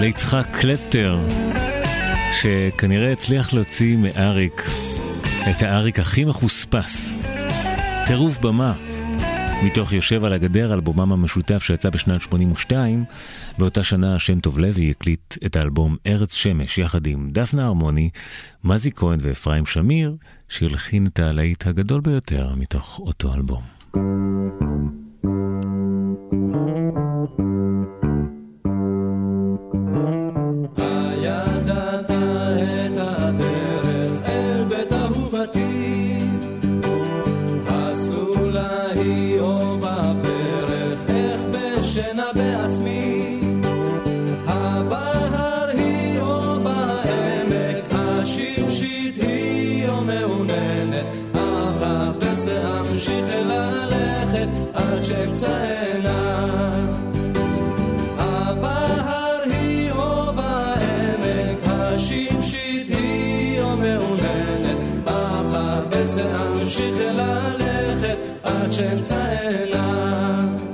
ליצחק קלפטר, שכנראה הצליח להוציא מאריק את האריק הכי מחוספס. טירוף במה. מתוך יושב על הגדר, אלבומם המשותף שיצא בשנת 82, באותה שנה שם טוב לוי הקליט את האלבום ארץ שמש יחד עם דפנה הרמוני, מזי כהן ואפרים שמיר, שהלחין את הלהיט הגדול ביותר מתוך אותו אלבום. הידעת ואמשיך ללכת עד שאמצאנה. הידעת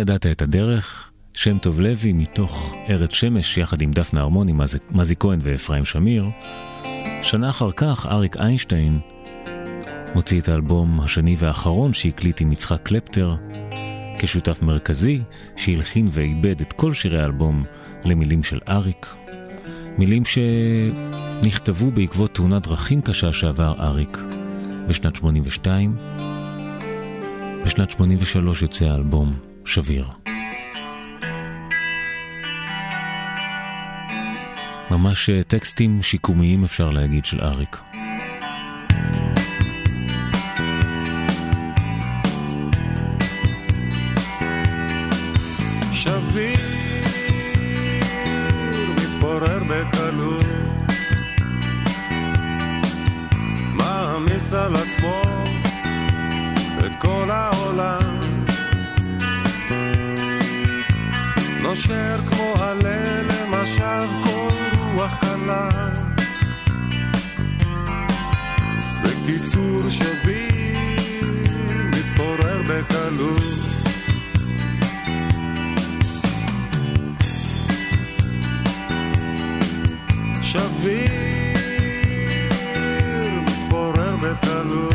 הידעת את הדרך? שם טוב לוי מתוך ארץ שמש יחד עם דפנה הרמוני, מז- מזי כהן ואפרים שמיר. שנה אחר כך אריק איינשטיין מוציא את האלבום השני והאחרון שהקליט עם יצחק קלפטר כשותף מרכזי שהלחין ועיבד את כל שירי האלבום למילים של אריק. מילים שנכתבו בעקבות תאונת דרכים קשה שעבר אריק בשנת 82. בשנת 83 יוצא האלבום שביר. ממש אה, טקסטים שיקומיים אפשר להגיד של אריק. על עצמו את כל העולם נושר כמו עלה למשב כל רוח קלה. בקיצור שביר מתפורר בקלות. שביר מתפורר בקלות.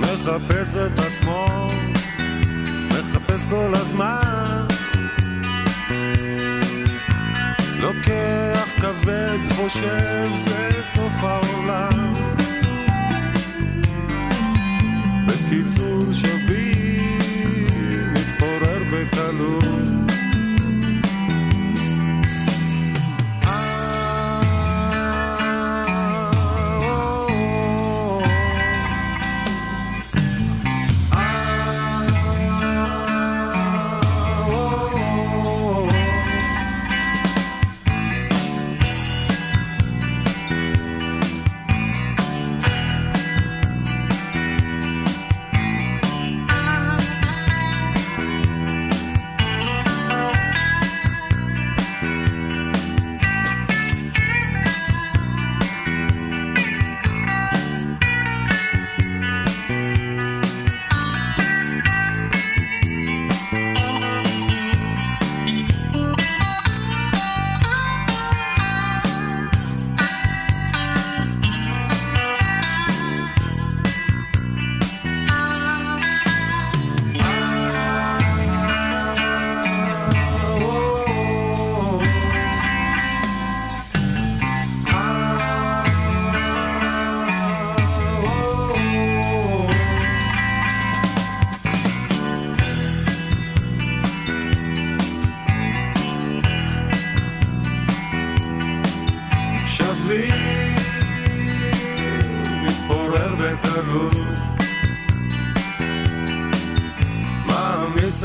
מחפש את עצמו מחפש כל הזמן. לוקח כבד, חושב זה סוף העולם. בקיצור שביט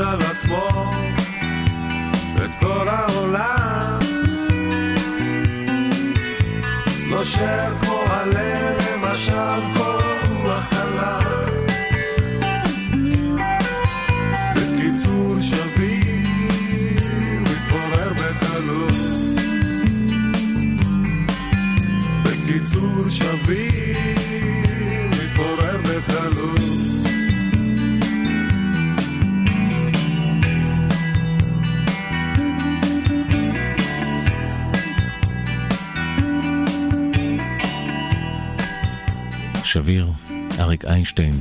להעמיס על עצמו את כל העולם. נושר כמו הלל למשב כל רוח קלה. בקיצור שביר מתפורר בקלות. בקיצור שביר איינשטיין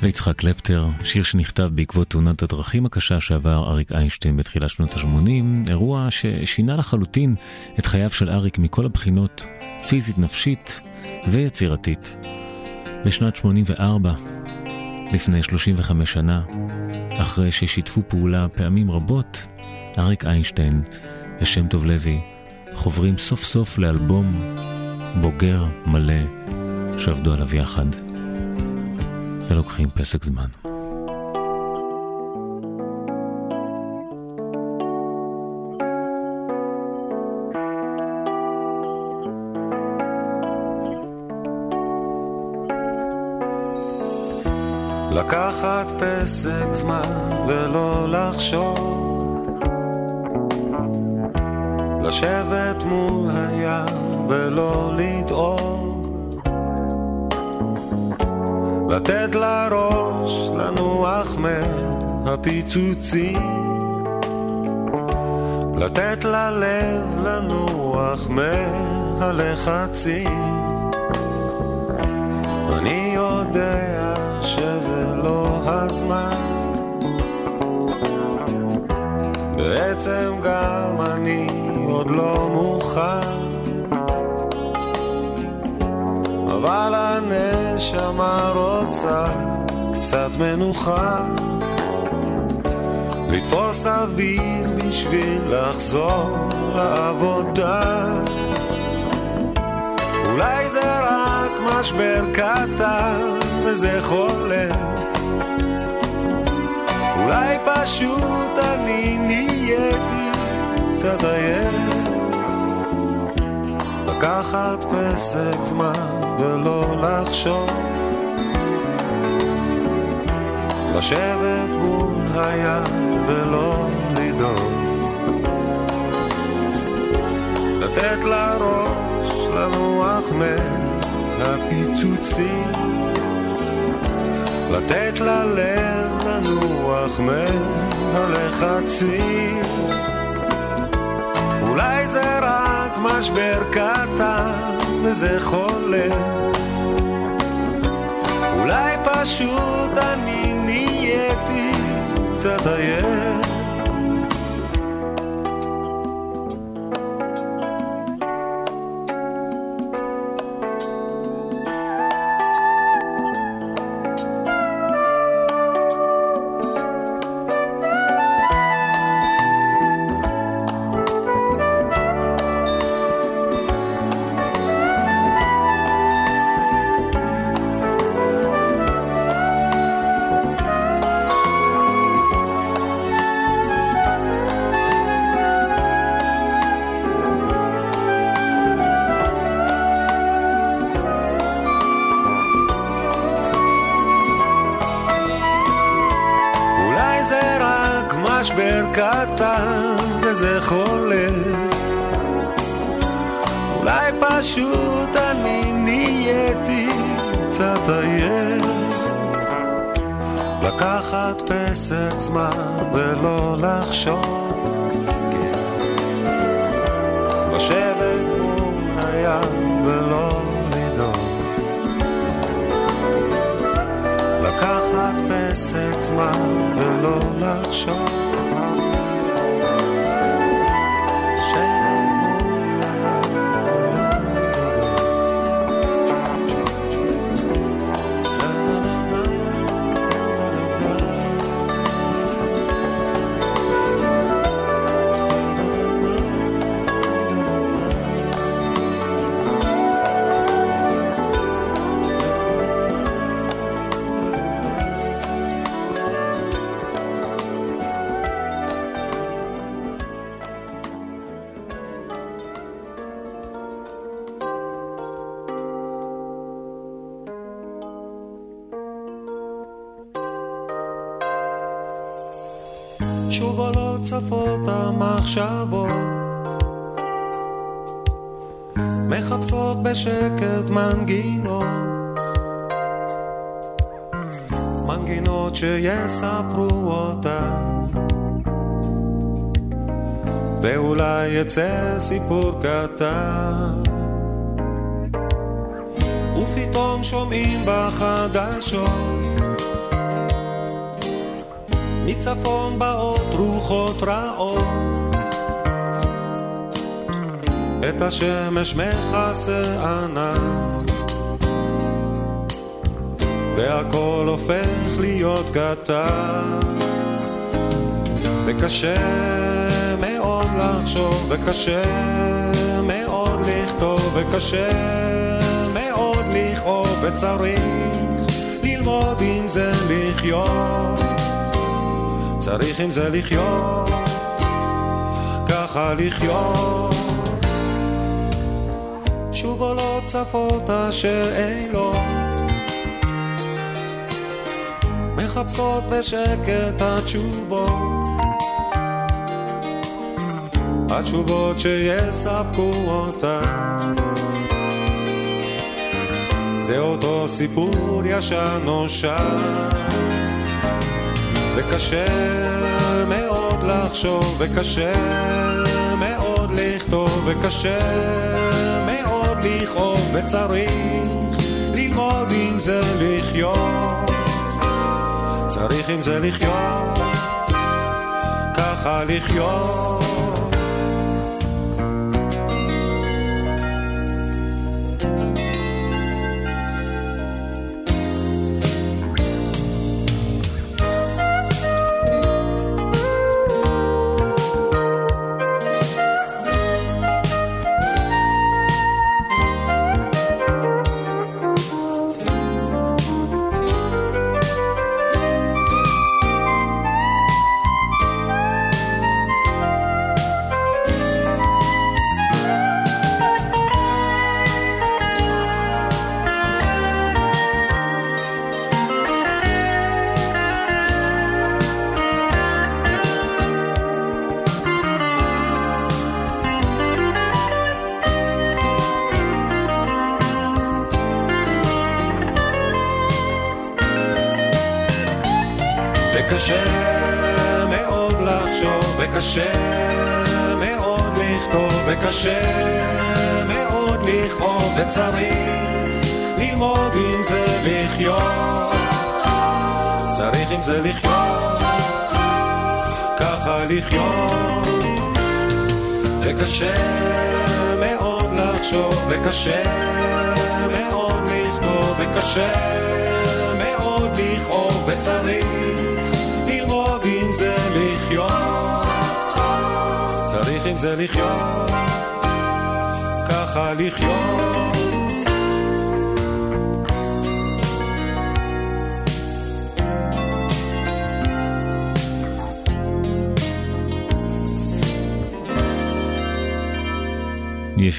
ויצחק קלפטר, שיר שנכתב בעקבות תאונת הדרכים הקשה שעבר אריק איינשטיין בתחילת שנות ה-80, אירוע ששינה לחלוטין את חייו של אריק מכל הבחינות, פיזית, נפשית ויצירתית. בשנת 84, לפני 35 שנה, אחרי ששיתפו פעולה פעמים רבות, אריק איינשטיין ושם טוב לוי חוברים סוף סוף לאלבום בוגר מלא שעבדו עליו יחד. ולוקחים פסק זמן. לקחת פסק זמן ולא לחשוב לשבת מול הים ולא לדאוג לתת לראש לנוח מהפיצוצים. לתת ללב לנוח מהלחצים. אני יודע שזה לא הזמן. בעצם גם אני עוד לא מוכן. אבל הנשמה רוצה קצת מנוחה. לתפוס אוויר בשביל לחזור לעבודה. אולי זה רק משבר קטן וזה חולף. אולי פשוט אני נהייתי קצת עייף. לקחת פסק זמן ולא לחשוב. לשבת מול הים ולא לדאוג. לתת לראש לנוח מהפיצוצים. לתת ללב לנוח מהלחצים. אולי זה רק משבר קטן וזה חולה. אולי פשוט אני נהייתי קצת עייף המחשבות מחפשות בשקט מנגינות. מנגינות שיספרו אותן. ואולי יצא סיפור קטן. ופתאום שומעים בחדשות. מצפון באות רוחות רעות את השמש מכסה ענן. והכל הופך להיות קטן. וקשה מאוד לחשוב וקשה מאוד לכתוב וקשה מאוד לכאוב וצריך ללמוד עם זה לחיות. צריך עם זה לחיות, ככה לחיות. שוב עולות צפות השאלות, מחפשות בשקט התשובות. התשובות שיספקו אותן. זה אותו סיפור ישן נושן. וקשה מאוד לחשוב, וקשה מאוד לכתוב, וקשה מאוד לכאוב, וצריך ללמוד עם זה לחיות. צריך עם זה לחיות, ככה לחיות.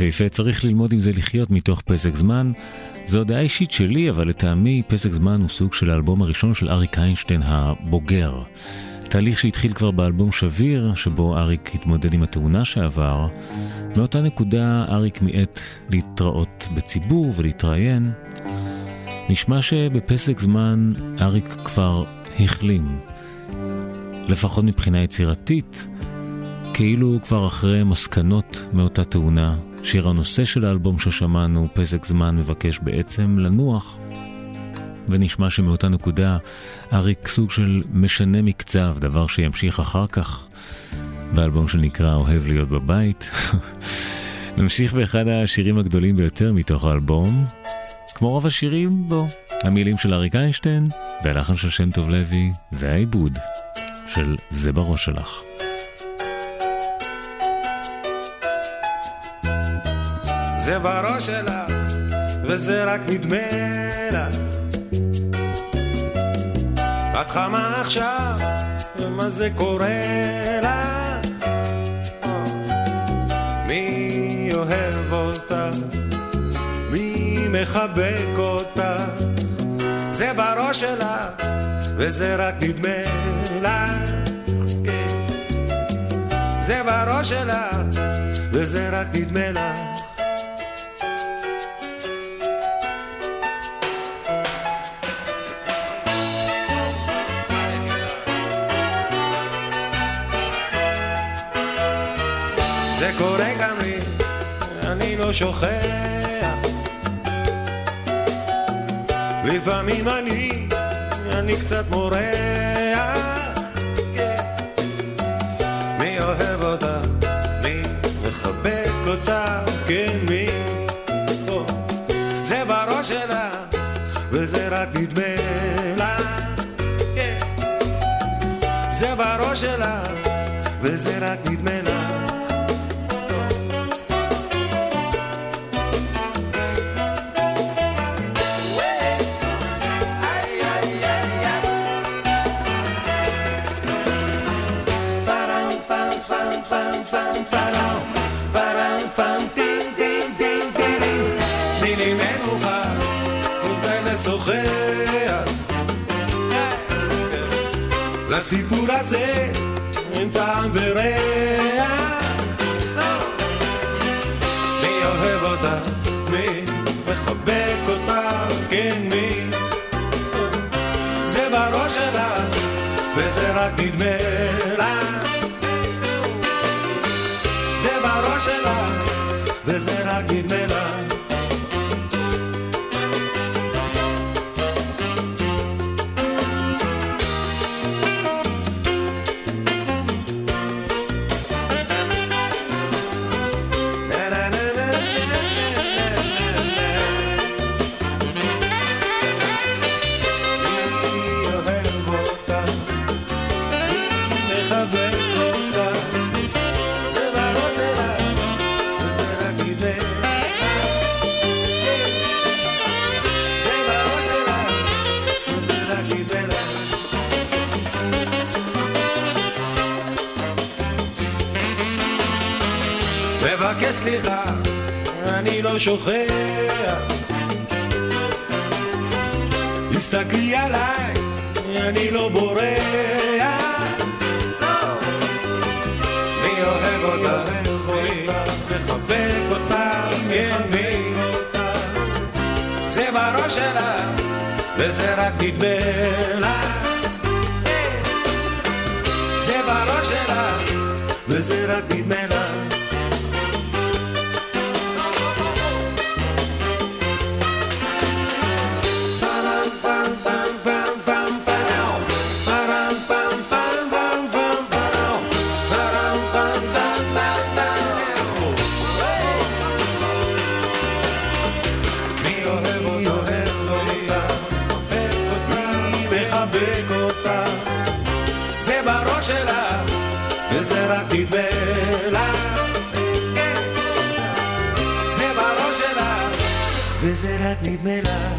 יפהפה, צריך ללמוד עם זה לחיות מתוך פסק זמן. זו דעה אישית שלי, אבל לטעמי פסק זמן הוא סוג של האלבום הראשון של אריק איינשטיין הבוגר. תהליך שהתחיל כבר באלבום שביר, שבו אריק התמודד עם התאונה שעבר. מאותה נקודה אריק מיעט להתראות בציבור ולהתראיין. נשמע שבפסק זמן אריק כבר החלים. לפחות מבחינה יצירתית, כאילו הוא כבר אחרי מסקנות מאותה תאונה. שיר הנושא של האלבום ששמענו, פסק זמן, מבקש בעצם לנוח. ונשמע שמאותה נקודה אריק סוג של משנה מקצב, דבר שימשיך אחר כך באלבום שנקרא אוהב להיות בבית. נמשיך באחד השירים הגדולים ביותר מתוך האלבום, כמו רוב השירים בו, המילים של אריק איינשטיין, והלחן של שם טוב לוי, והעיבוד של זה בראש שלך. זה בראש שלך, וזה רק נדמה לך. את חמה עכשיו, ומה זה קורה לך? מי אוהב אותך? מי מחבק אותך? זה בראש שלך, וזה רק נדמה לך. כן. זה בראש שלך, וזה רק נדמה לך. לא שוכח. לפעמים אני, אני קצת מורח. כן. מי אוהב אותך? מי מחבק אותך? כן, מי? זה בראש שלה, וזה רק נדמה לה. כן. זה בראש שלה, וזה רק נדמה לסיפור הזה אין טעם וריח. מי אוהב אותך? מי מחבק אותך? כן, מי? זה בראש שלך, וזה רק נדמה לך. זה בראש שלך, וזה רק נדמה אני זה בראש שלה, וזה רק נדמה לה. זה בראש שלה, וזה רק נדמה לה.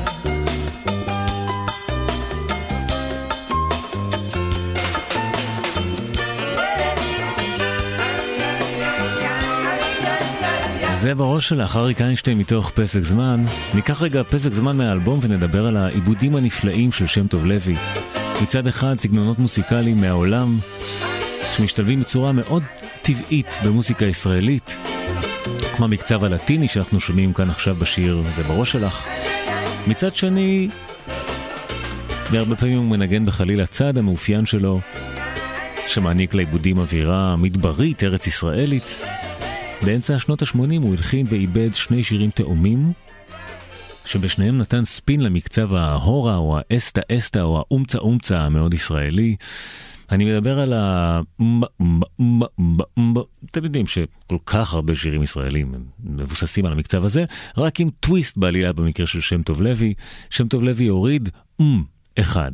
זה בראש שלך, אריק איינשטיין מתוך פסק זמן. ניקח רגע פסק זמן מהאלבום ונדבר על העיבודים הנפלאים של שם טוב לוי. מצד אחד סגנונות מוסיקליים מהעולם שמשתלבים בצורה מאוד טבעית במוסיקה ישראלית, כמו המקצב הלטיני שאנחנו שומעים כאן עכשיו בשיר "זה בראש שלך". מצד שני, והרבה פעמים הוא מנגן בחליל הצד המאופיין שלו, שמעניק לעיבודים אווירה מדברית, ארץ ישראלית. באמצע שנות ה-80 הוא הלחין ועיבד שני שירים תאומים, שבשניהם נתן ספין למקצב ההורה או האסטה אסטה או האומצה אומצה המאוד ישראלי. אני מדבר על ה... אתם יודעים שכל כך הרבה שירים ישראלים מבוססים על המקצב הזה, רק עם טוויסט בעלילה במקרה של שם טוב לוי. שם טוב לוי הוריד אום אחד.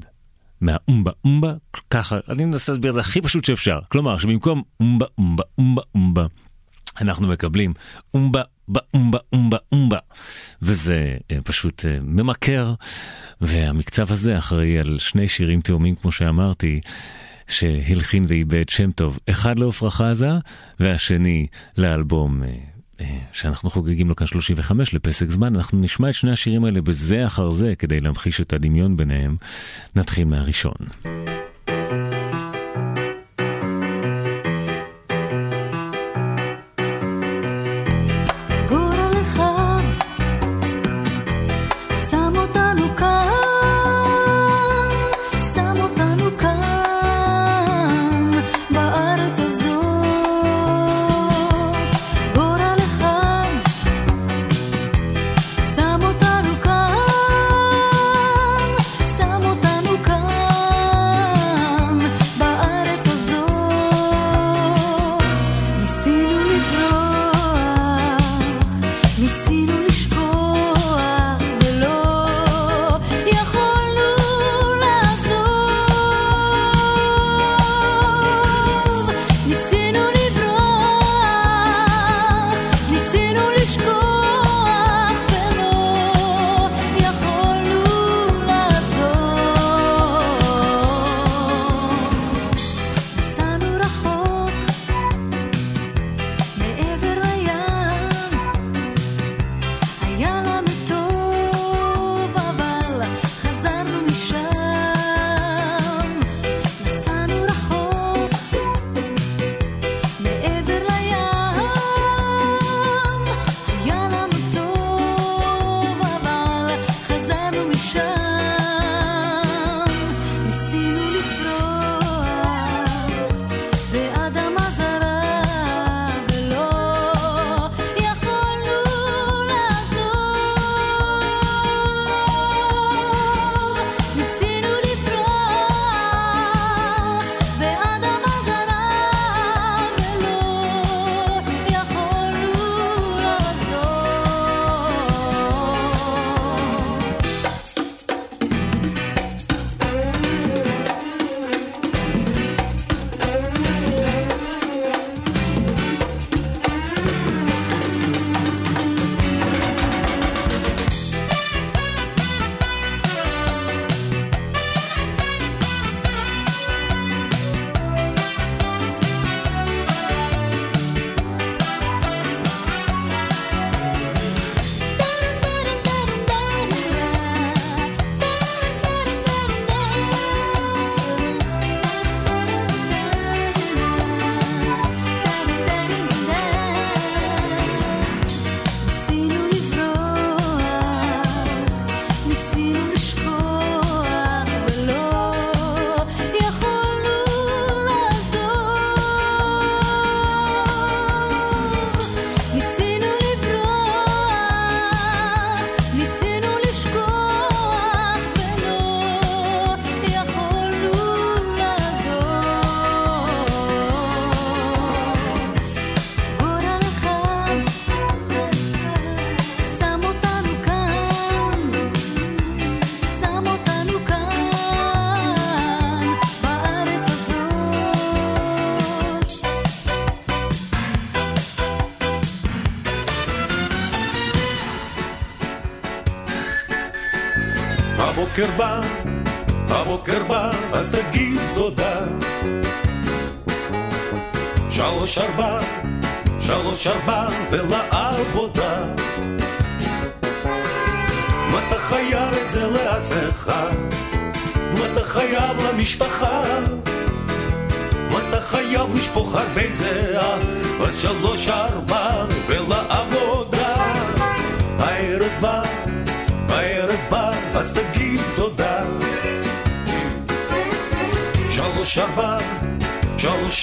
מהאומבה אומבה, ככה, אני מנסה להסביר את זה הכי פשוט שאפשר. כלומר, שבמקום אומבה אומבה אומבה אומבה, אנחנו מקבלים אומבה באומבה אומבה אומבה. וזה אה, פשוט אה, ממכר, והמקצב הזה אחראי על שני שירים תאומים, כמו שאמרתי. שהלחין ואיבד שם טוב, אחד לעפרה חזה והשני לאלבום אה, שאנחנו חוגגים לו כאן 35 לפסק זמן, אנחנו נשמע את שני השירים האלה בזה אחר זה כדי להמחיש את הדמיון ביניהם. נתחיל מהראשון.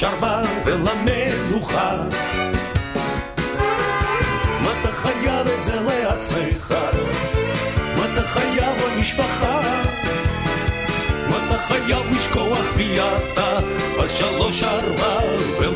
שלוש ארבע ולמנוחה. מה אתה חייב את זה לעצמך? מה אתה חייב למשפחה? מה אתה חייב לשכוח מי אתה? אז שלוש ארבע ולמנוחה.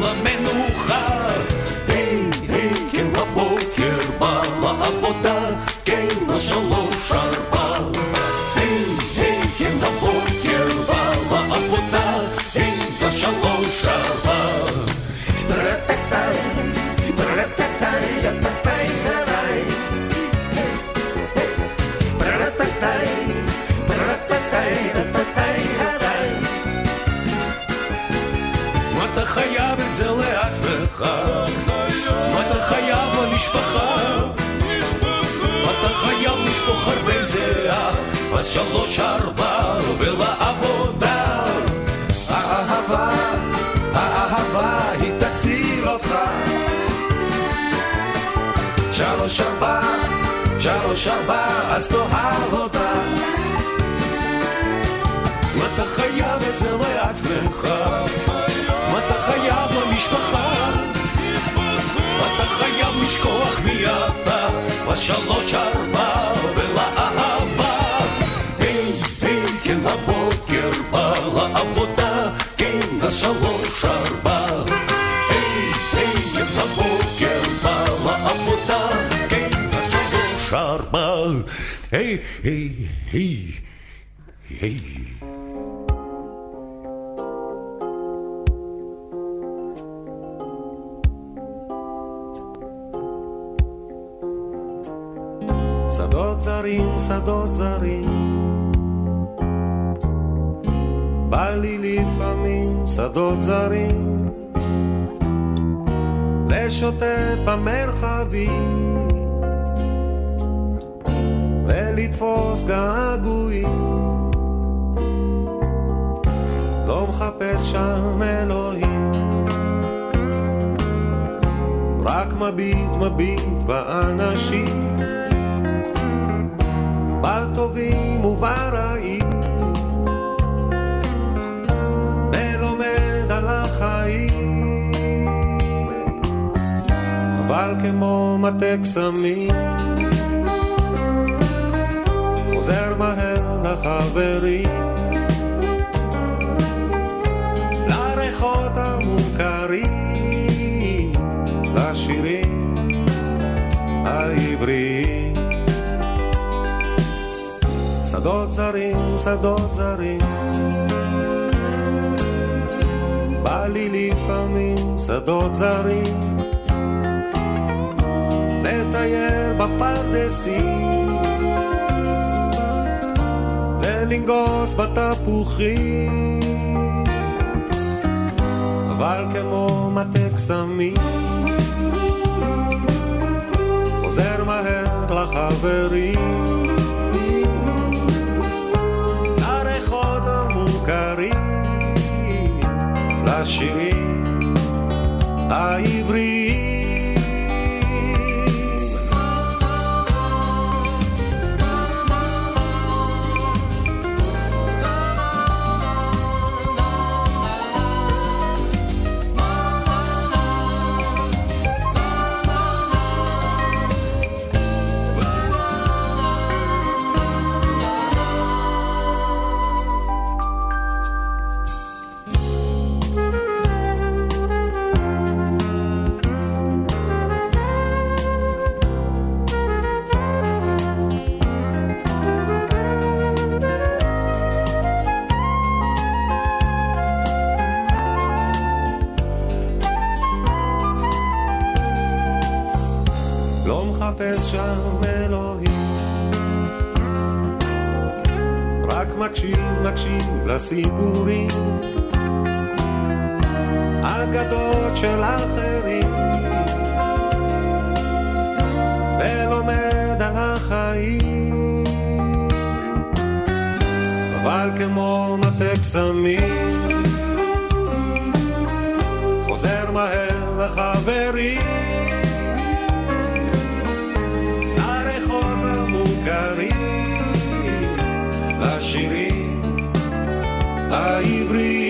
שלוש ארבע, שלוש ארבע, אז תאהב אותה. מה אתה חייב את זה לעצמך? מה אתה חייב למשפחה? מה אתה חייב לשכוח מי אתה? בשלוש ארבע ולאהבה. היי, היי, כן הבוקר בא לעבודה, כן השלוש ארבע. היי, היי. שדות זרים, שדות זרים. בא לי לפעמים שדות זרים, לשוטט במרחבים, ולתפוס געגועים. מחפש שם אלוהים, רק מביט מביט באנשים. בטובים וברעים, ולומד על החיים, אבל כמו מטה קסמים, חוזר מהר לחברים, לשירים העבריים. שדות זרים, שדות זרים. בא לי לפעמים שדות זרים, לטייל בפרדסים, ולנגוס בתפוחים, אבל כמו מטה קסמים, חוזר מהר לחברים. לריחות המוכרים, לשירים העבריים. מקשיב, מקשיב לסיפורים אגדות של אחרים, ולומד על החיים, אבל כמו מטה קסמים חוזר מהר לחברים לשירים העבריים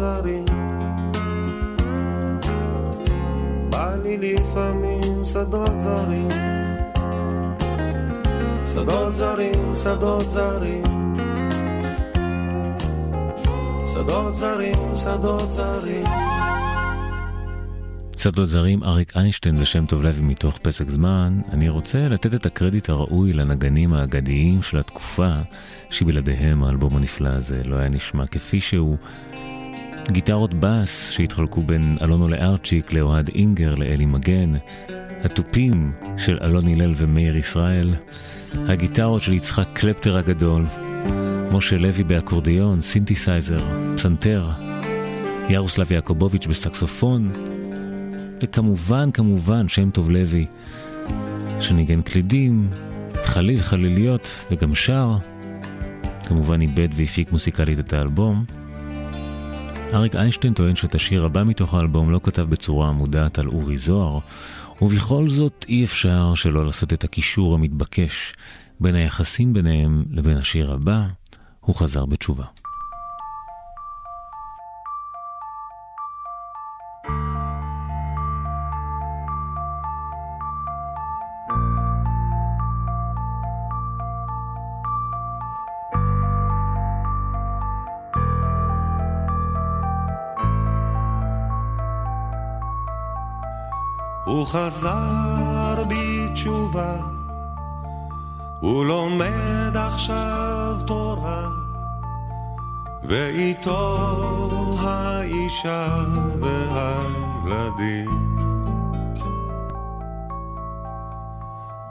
זרים. בא לי לפעמים שדות זרים. שדות זרים, שדות זרים. שדות זרים, שדות זרים. שדות זרים, אריק איינשטיין ושם טוב לוי מתוך פסק זמן, אני רוצה לתת את הקרדיט הראוי לנגנים האגדיים של התקופה, שבלעדיהם האלבום הנפלא הזה לא היה נשמע כפי שהוא. גיטרות בס שהתחלקו בין אלון אולארצ'יק, לאוהד אינגר, לאלי מגן, התופים של אלון הלל ומאיר ישראל, הגיטרות של יצחק קלפטר הגדול, משה לוי באקורדיון, סינתסייזר, פסנתר, ירוסלב יעקובוביץ' בסקסופון, וכמובן, כמובן, שם טוב לוי, שניגן קלידים, חליל חליליות וגם שר. כמובן איבד והפיק מוסיקלית את האלבום. אריק איינשטיין טוען שאת השיר הבא מתוך האלבום לא כתב בצורה מודעת על אורי זוהר, ובכל זאת אי אפשר שלא לעשות את הקישור המתבקש בין היחסים ביניהם לבין השיר הבא, הוא חזר בתשובה. חזר בתשובה, הוא לומד עכשיו תורה, ואיתו האישה והילדים.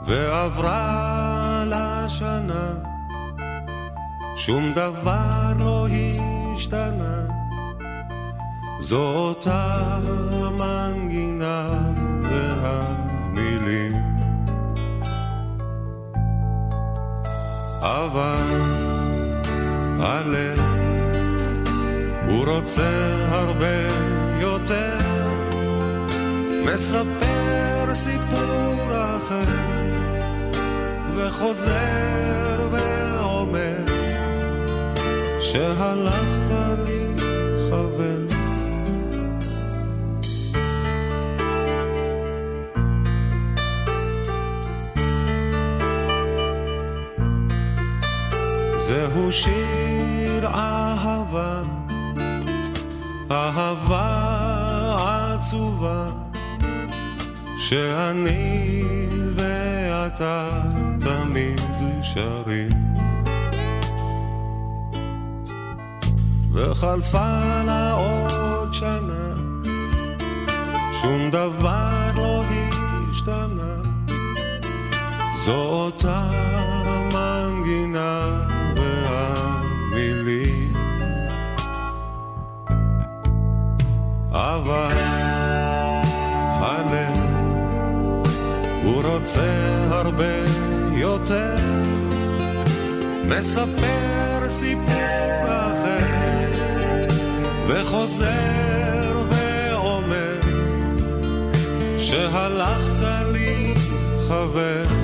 ועברה לה שנה, שום דבר לא השתנה, זו אותה מנגינה והמילים. אבל הלב הוא רוצה הרבה יותר, מספר סיפור אחר, וחוזר ואומר שהלכת זהו שיר אהבה, אהבה עצובה, שאני ואתה תמיד שרים. וחלפה לה עוד שנה, שום דבר לא השתנה, זו אותה אבל הלב הוא רוצה הרבה יותר, מספר סיפור אחר, וחוזר ואומר שהלכת לי חבר.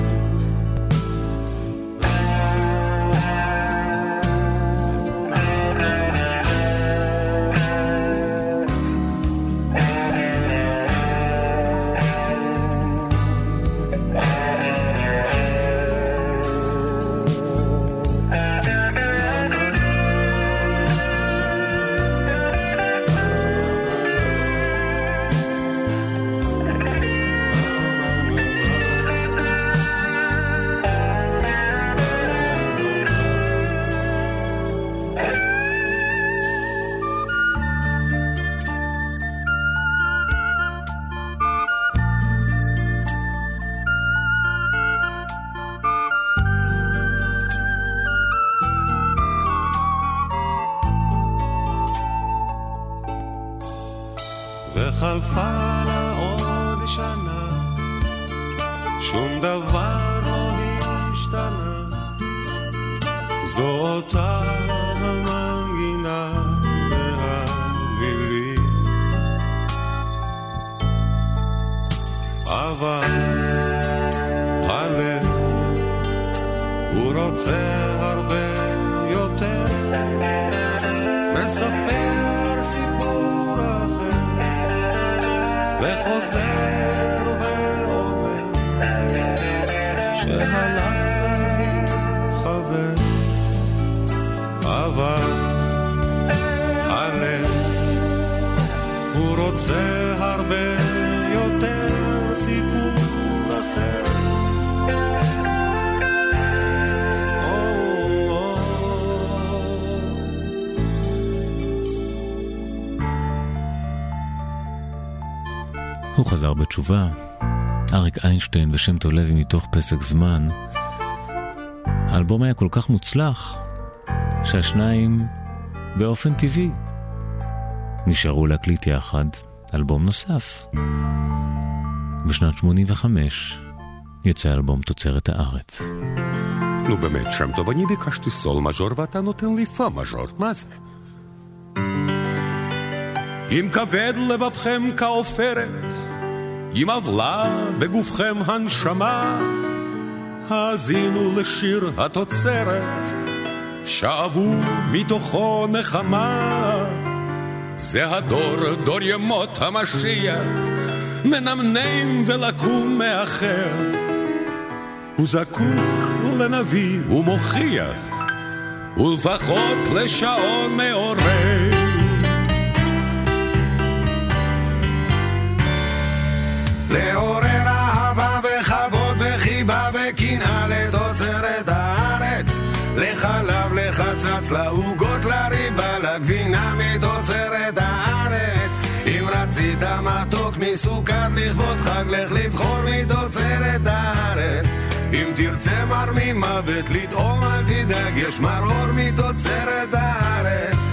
בתשובה, אריק איינשטיין ושם טוב לוי מתוך פסק זמן. האלבום היה כל כך מוצלח, שהשניים באופן טבעי נשארו להקליט יחד אלבום נוסף. בשנת 85 יצא אלבום תוצרת הארץ. נו באמת, שם טוב, אני ביקשתי סול מז'ור ואתה נותן לי פה מז'ור, מה זה? אם כבד לבבכם כעופרת, אם עוולה בגופכם הנשמה, האזינו לשיר התוצרת, שאבו מתוכו נחמה. זה הדור, דור ימות המשיח, מנמנם ולקום מאחר. הוא זקוק לנביא ומוכיח, ולפחות לשעון מעורר. לעורר אהבה וכבוד וחיבה וקנאה לתוצרת הארץ. לחלב, לחצץ, לעוגות, לריבה, לגבינה מתוצרת הארץ. אם רצית מתוק מסוכר לכבוד חג, לך לבחור מתוצרת הארץ. אם תרצה מר ממוות לטעום אל תדאג, יש מרור מתוצרת הארץ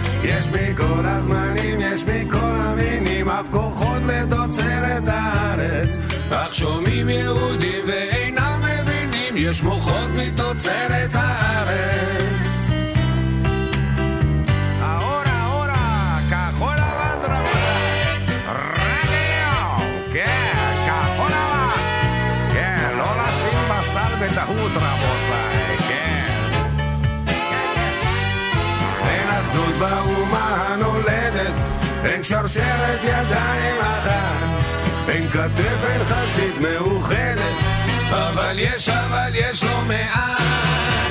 יש מכל הזמנים, יש מכל המינים, אף כוחות לתוצרת הארץ. אך שומעים יהודים ואינם מבינים, יש מוחות מתוצרת הארץ. אין שרשרת ידיים אחת, אין כתף, אין חזית מאוחדת, אבל יש, אבל יש לא מעט,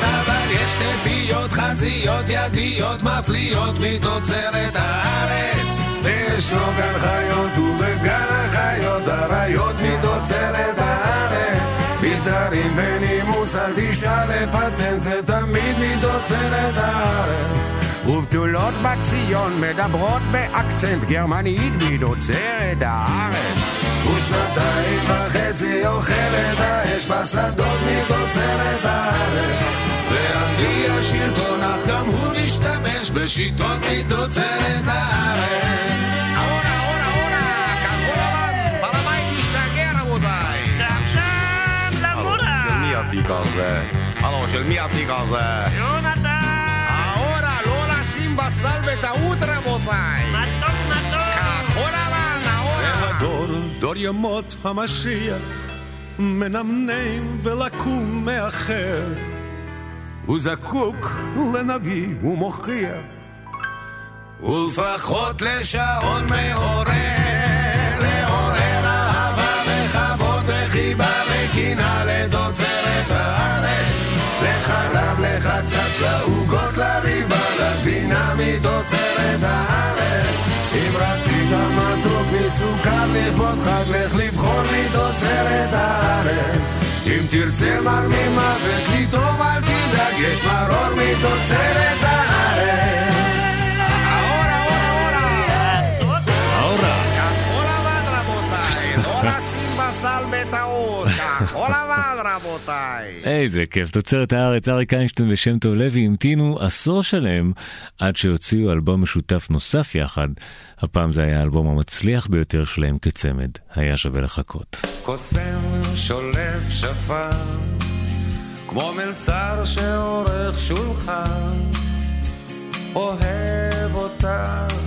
אבל יש תפיות, חזיות, ידיות, מפליאות מתוצרת הארץ. וישנו גן חיות ובגן החיות, אריות מתוצרת הארץ. מסדרים בנימוס, אל תשאל לפטנט, זה תמיד מתוצרת הארץ. ובתולות בציון מדברות באקצנט גרמנית מתוצרת הארץ. ושנתיים וחצי אוכלת האש בשדות מתוצרת הארץ. ואנגלי השלטון, אך גם הוא משתמש בשיטות מתוצרת הארץ. התיק הזה? הלו, של מי התיק הזה? ahora לא לשים בסל בטעות רבותיי. מתוק מתוק. כחול לבן, זה ahora. הדור, דור ימות המשיח, מנמנם ולקום מאחר. הוא זקוק לנביא ומוכיח. ולפחות לשעון מעורר, לעורר אהבה וכבוד וחיבה לחצץ, לעוגות, לריבה, לגבינה מתוצרת הארץ. אם רצית מתוק מסוכר לכבוד חג, לך לבחור מתוצרת הארץ. אם תרצה מר ממוות לטעום אל תדאג, יש מרור מתוצרת רבותיי. איזה כיף, תוצרת הארץ, אריק איינשטיין ושם טוב לוי המתינו עשור שלם עד שהוציאו אלבום משותף נוסף יחד. הפעם זה היה האלבום המצליח ביותר שלהם כצמד. היה שווה לחכות. קוסם שולף שפר, כמו מלצר שעורך שולחן. אוהב אותך,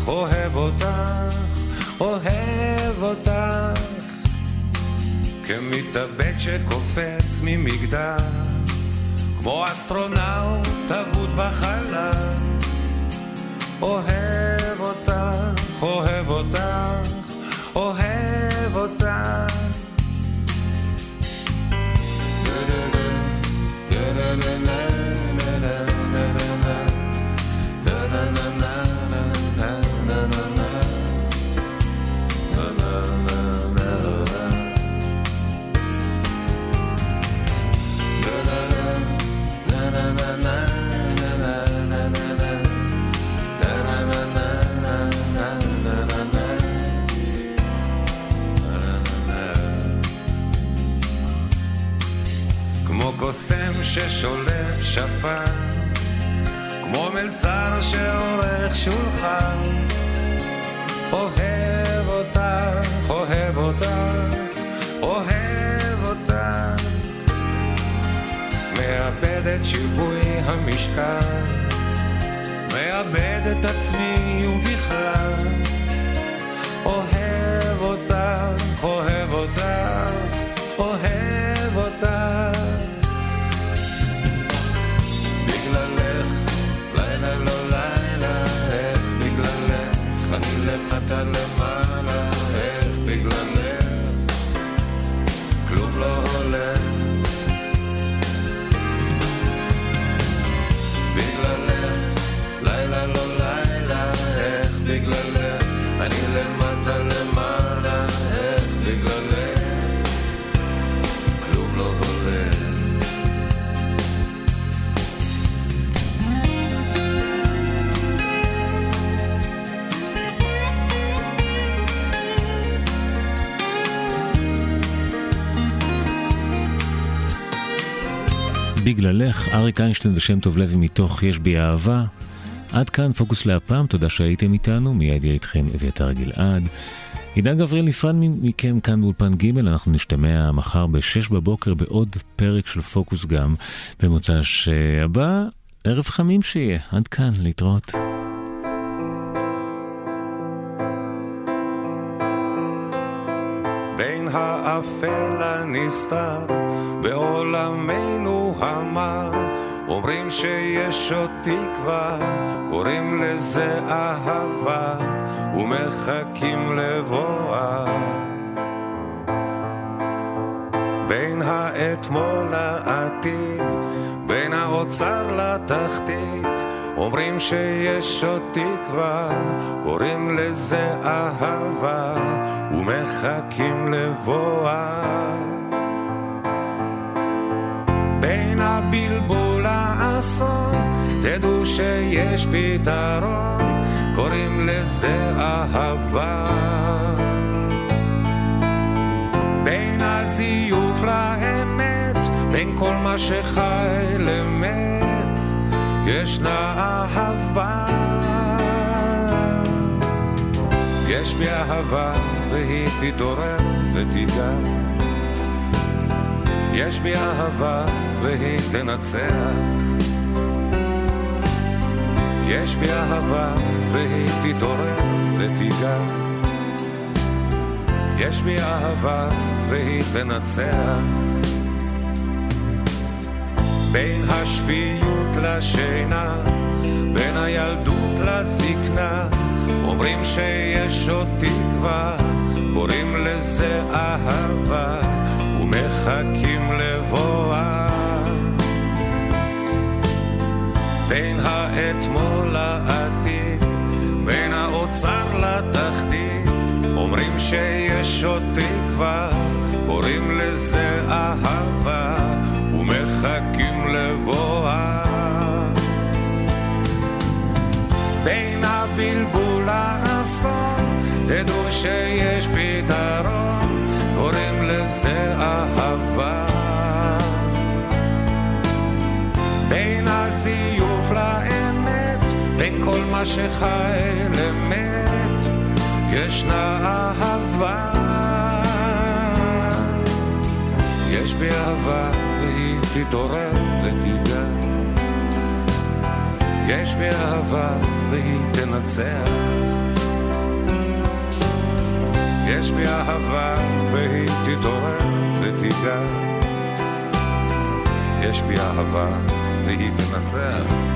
אוהב אותך, אוהב כמתאבד שקופץ ממגדל, כמו אסטרונאוט אבוד בחלל. אוהב אותך, אוהב אותך, אוהב אותך. כמו קוסם ששולף שפן, כמו מלצר שעורך שולחן. אוהב אותך, אוהב אותך, אוהב אותך. מאבד את שיווי המשקל, מאבד את עצמי ובכלל. אוהב אותך, אוהב בגללך, אריק איינשטיין ושם טוב לוי מתוך יש בי אהבה. עד כאן פוקוס להפעם, תודה שהייתם איתנו, מיד יהיה איתכם אביתר גלעד. עידן גבריאל נפרד מכם כאן באולפן ג', אנחנו נשתמע מחר ב-6 בבוקר בעוד פרק של פוקוס גם, במוצ"ש הבא, ערב חמים שיהיה. עד כאן, להתראות. בין האפל הנסתר בעולמנו המר אומרים שיש עוד תקווה, קוראים לזה אהבה ומחכים לבואה בין האתמול לעתיד, בין האוצר לתחתית, אומרים שיש עוד תקווה, קוראים לזה אהבה, ומחכים לבואה. בין הבלבול לאסון, תדעו שיש פתרון, קוראים לזה אהבה. בין הזיוף לאמת, בין כל מה שחי למת, ישנה אהבה. יש בי אהבה והיא תתעורר ותיגע. יש בי אהבה והיא תנצח. יש בי אהבה והיא תתעורר ותיגע. יש בי אהבה והיא תנצח. בין השפיות לשינה, בין הילדות לזקנה, אומרים שיש עוד תקווה, קוראים לזה אהבה, ומחכים לבואה. בין האתמול לעתיד, בין האוצר לתחתית, אומרים שיש עוד תקווה, קוראים לזה אהבה, ומחכים לבואה. בין הבלבול לאסון, תדעו שיש פתרון, קוראים לזה אהבה. בין הזיוף לאמת, בין כל מה שחי למת, ישנה אהבה. יש בי אהבה והיא תתעורר ותיגע. יש בי אהבה והיא תנצח. יש בי אהבה והיא תתעורר ותיגע. יש בי אהבה והיא תנצח.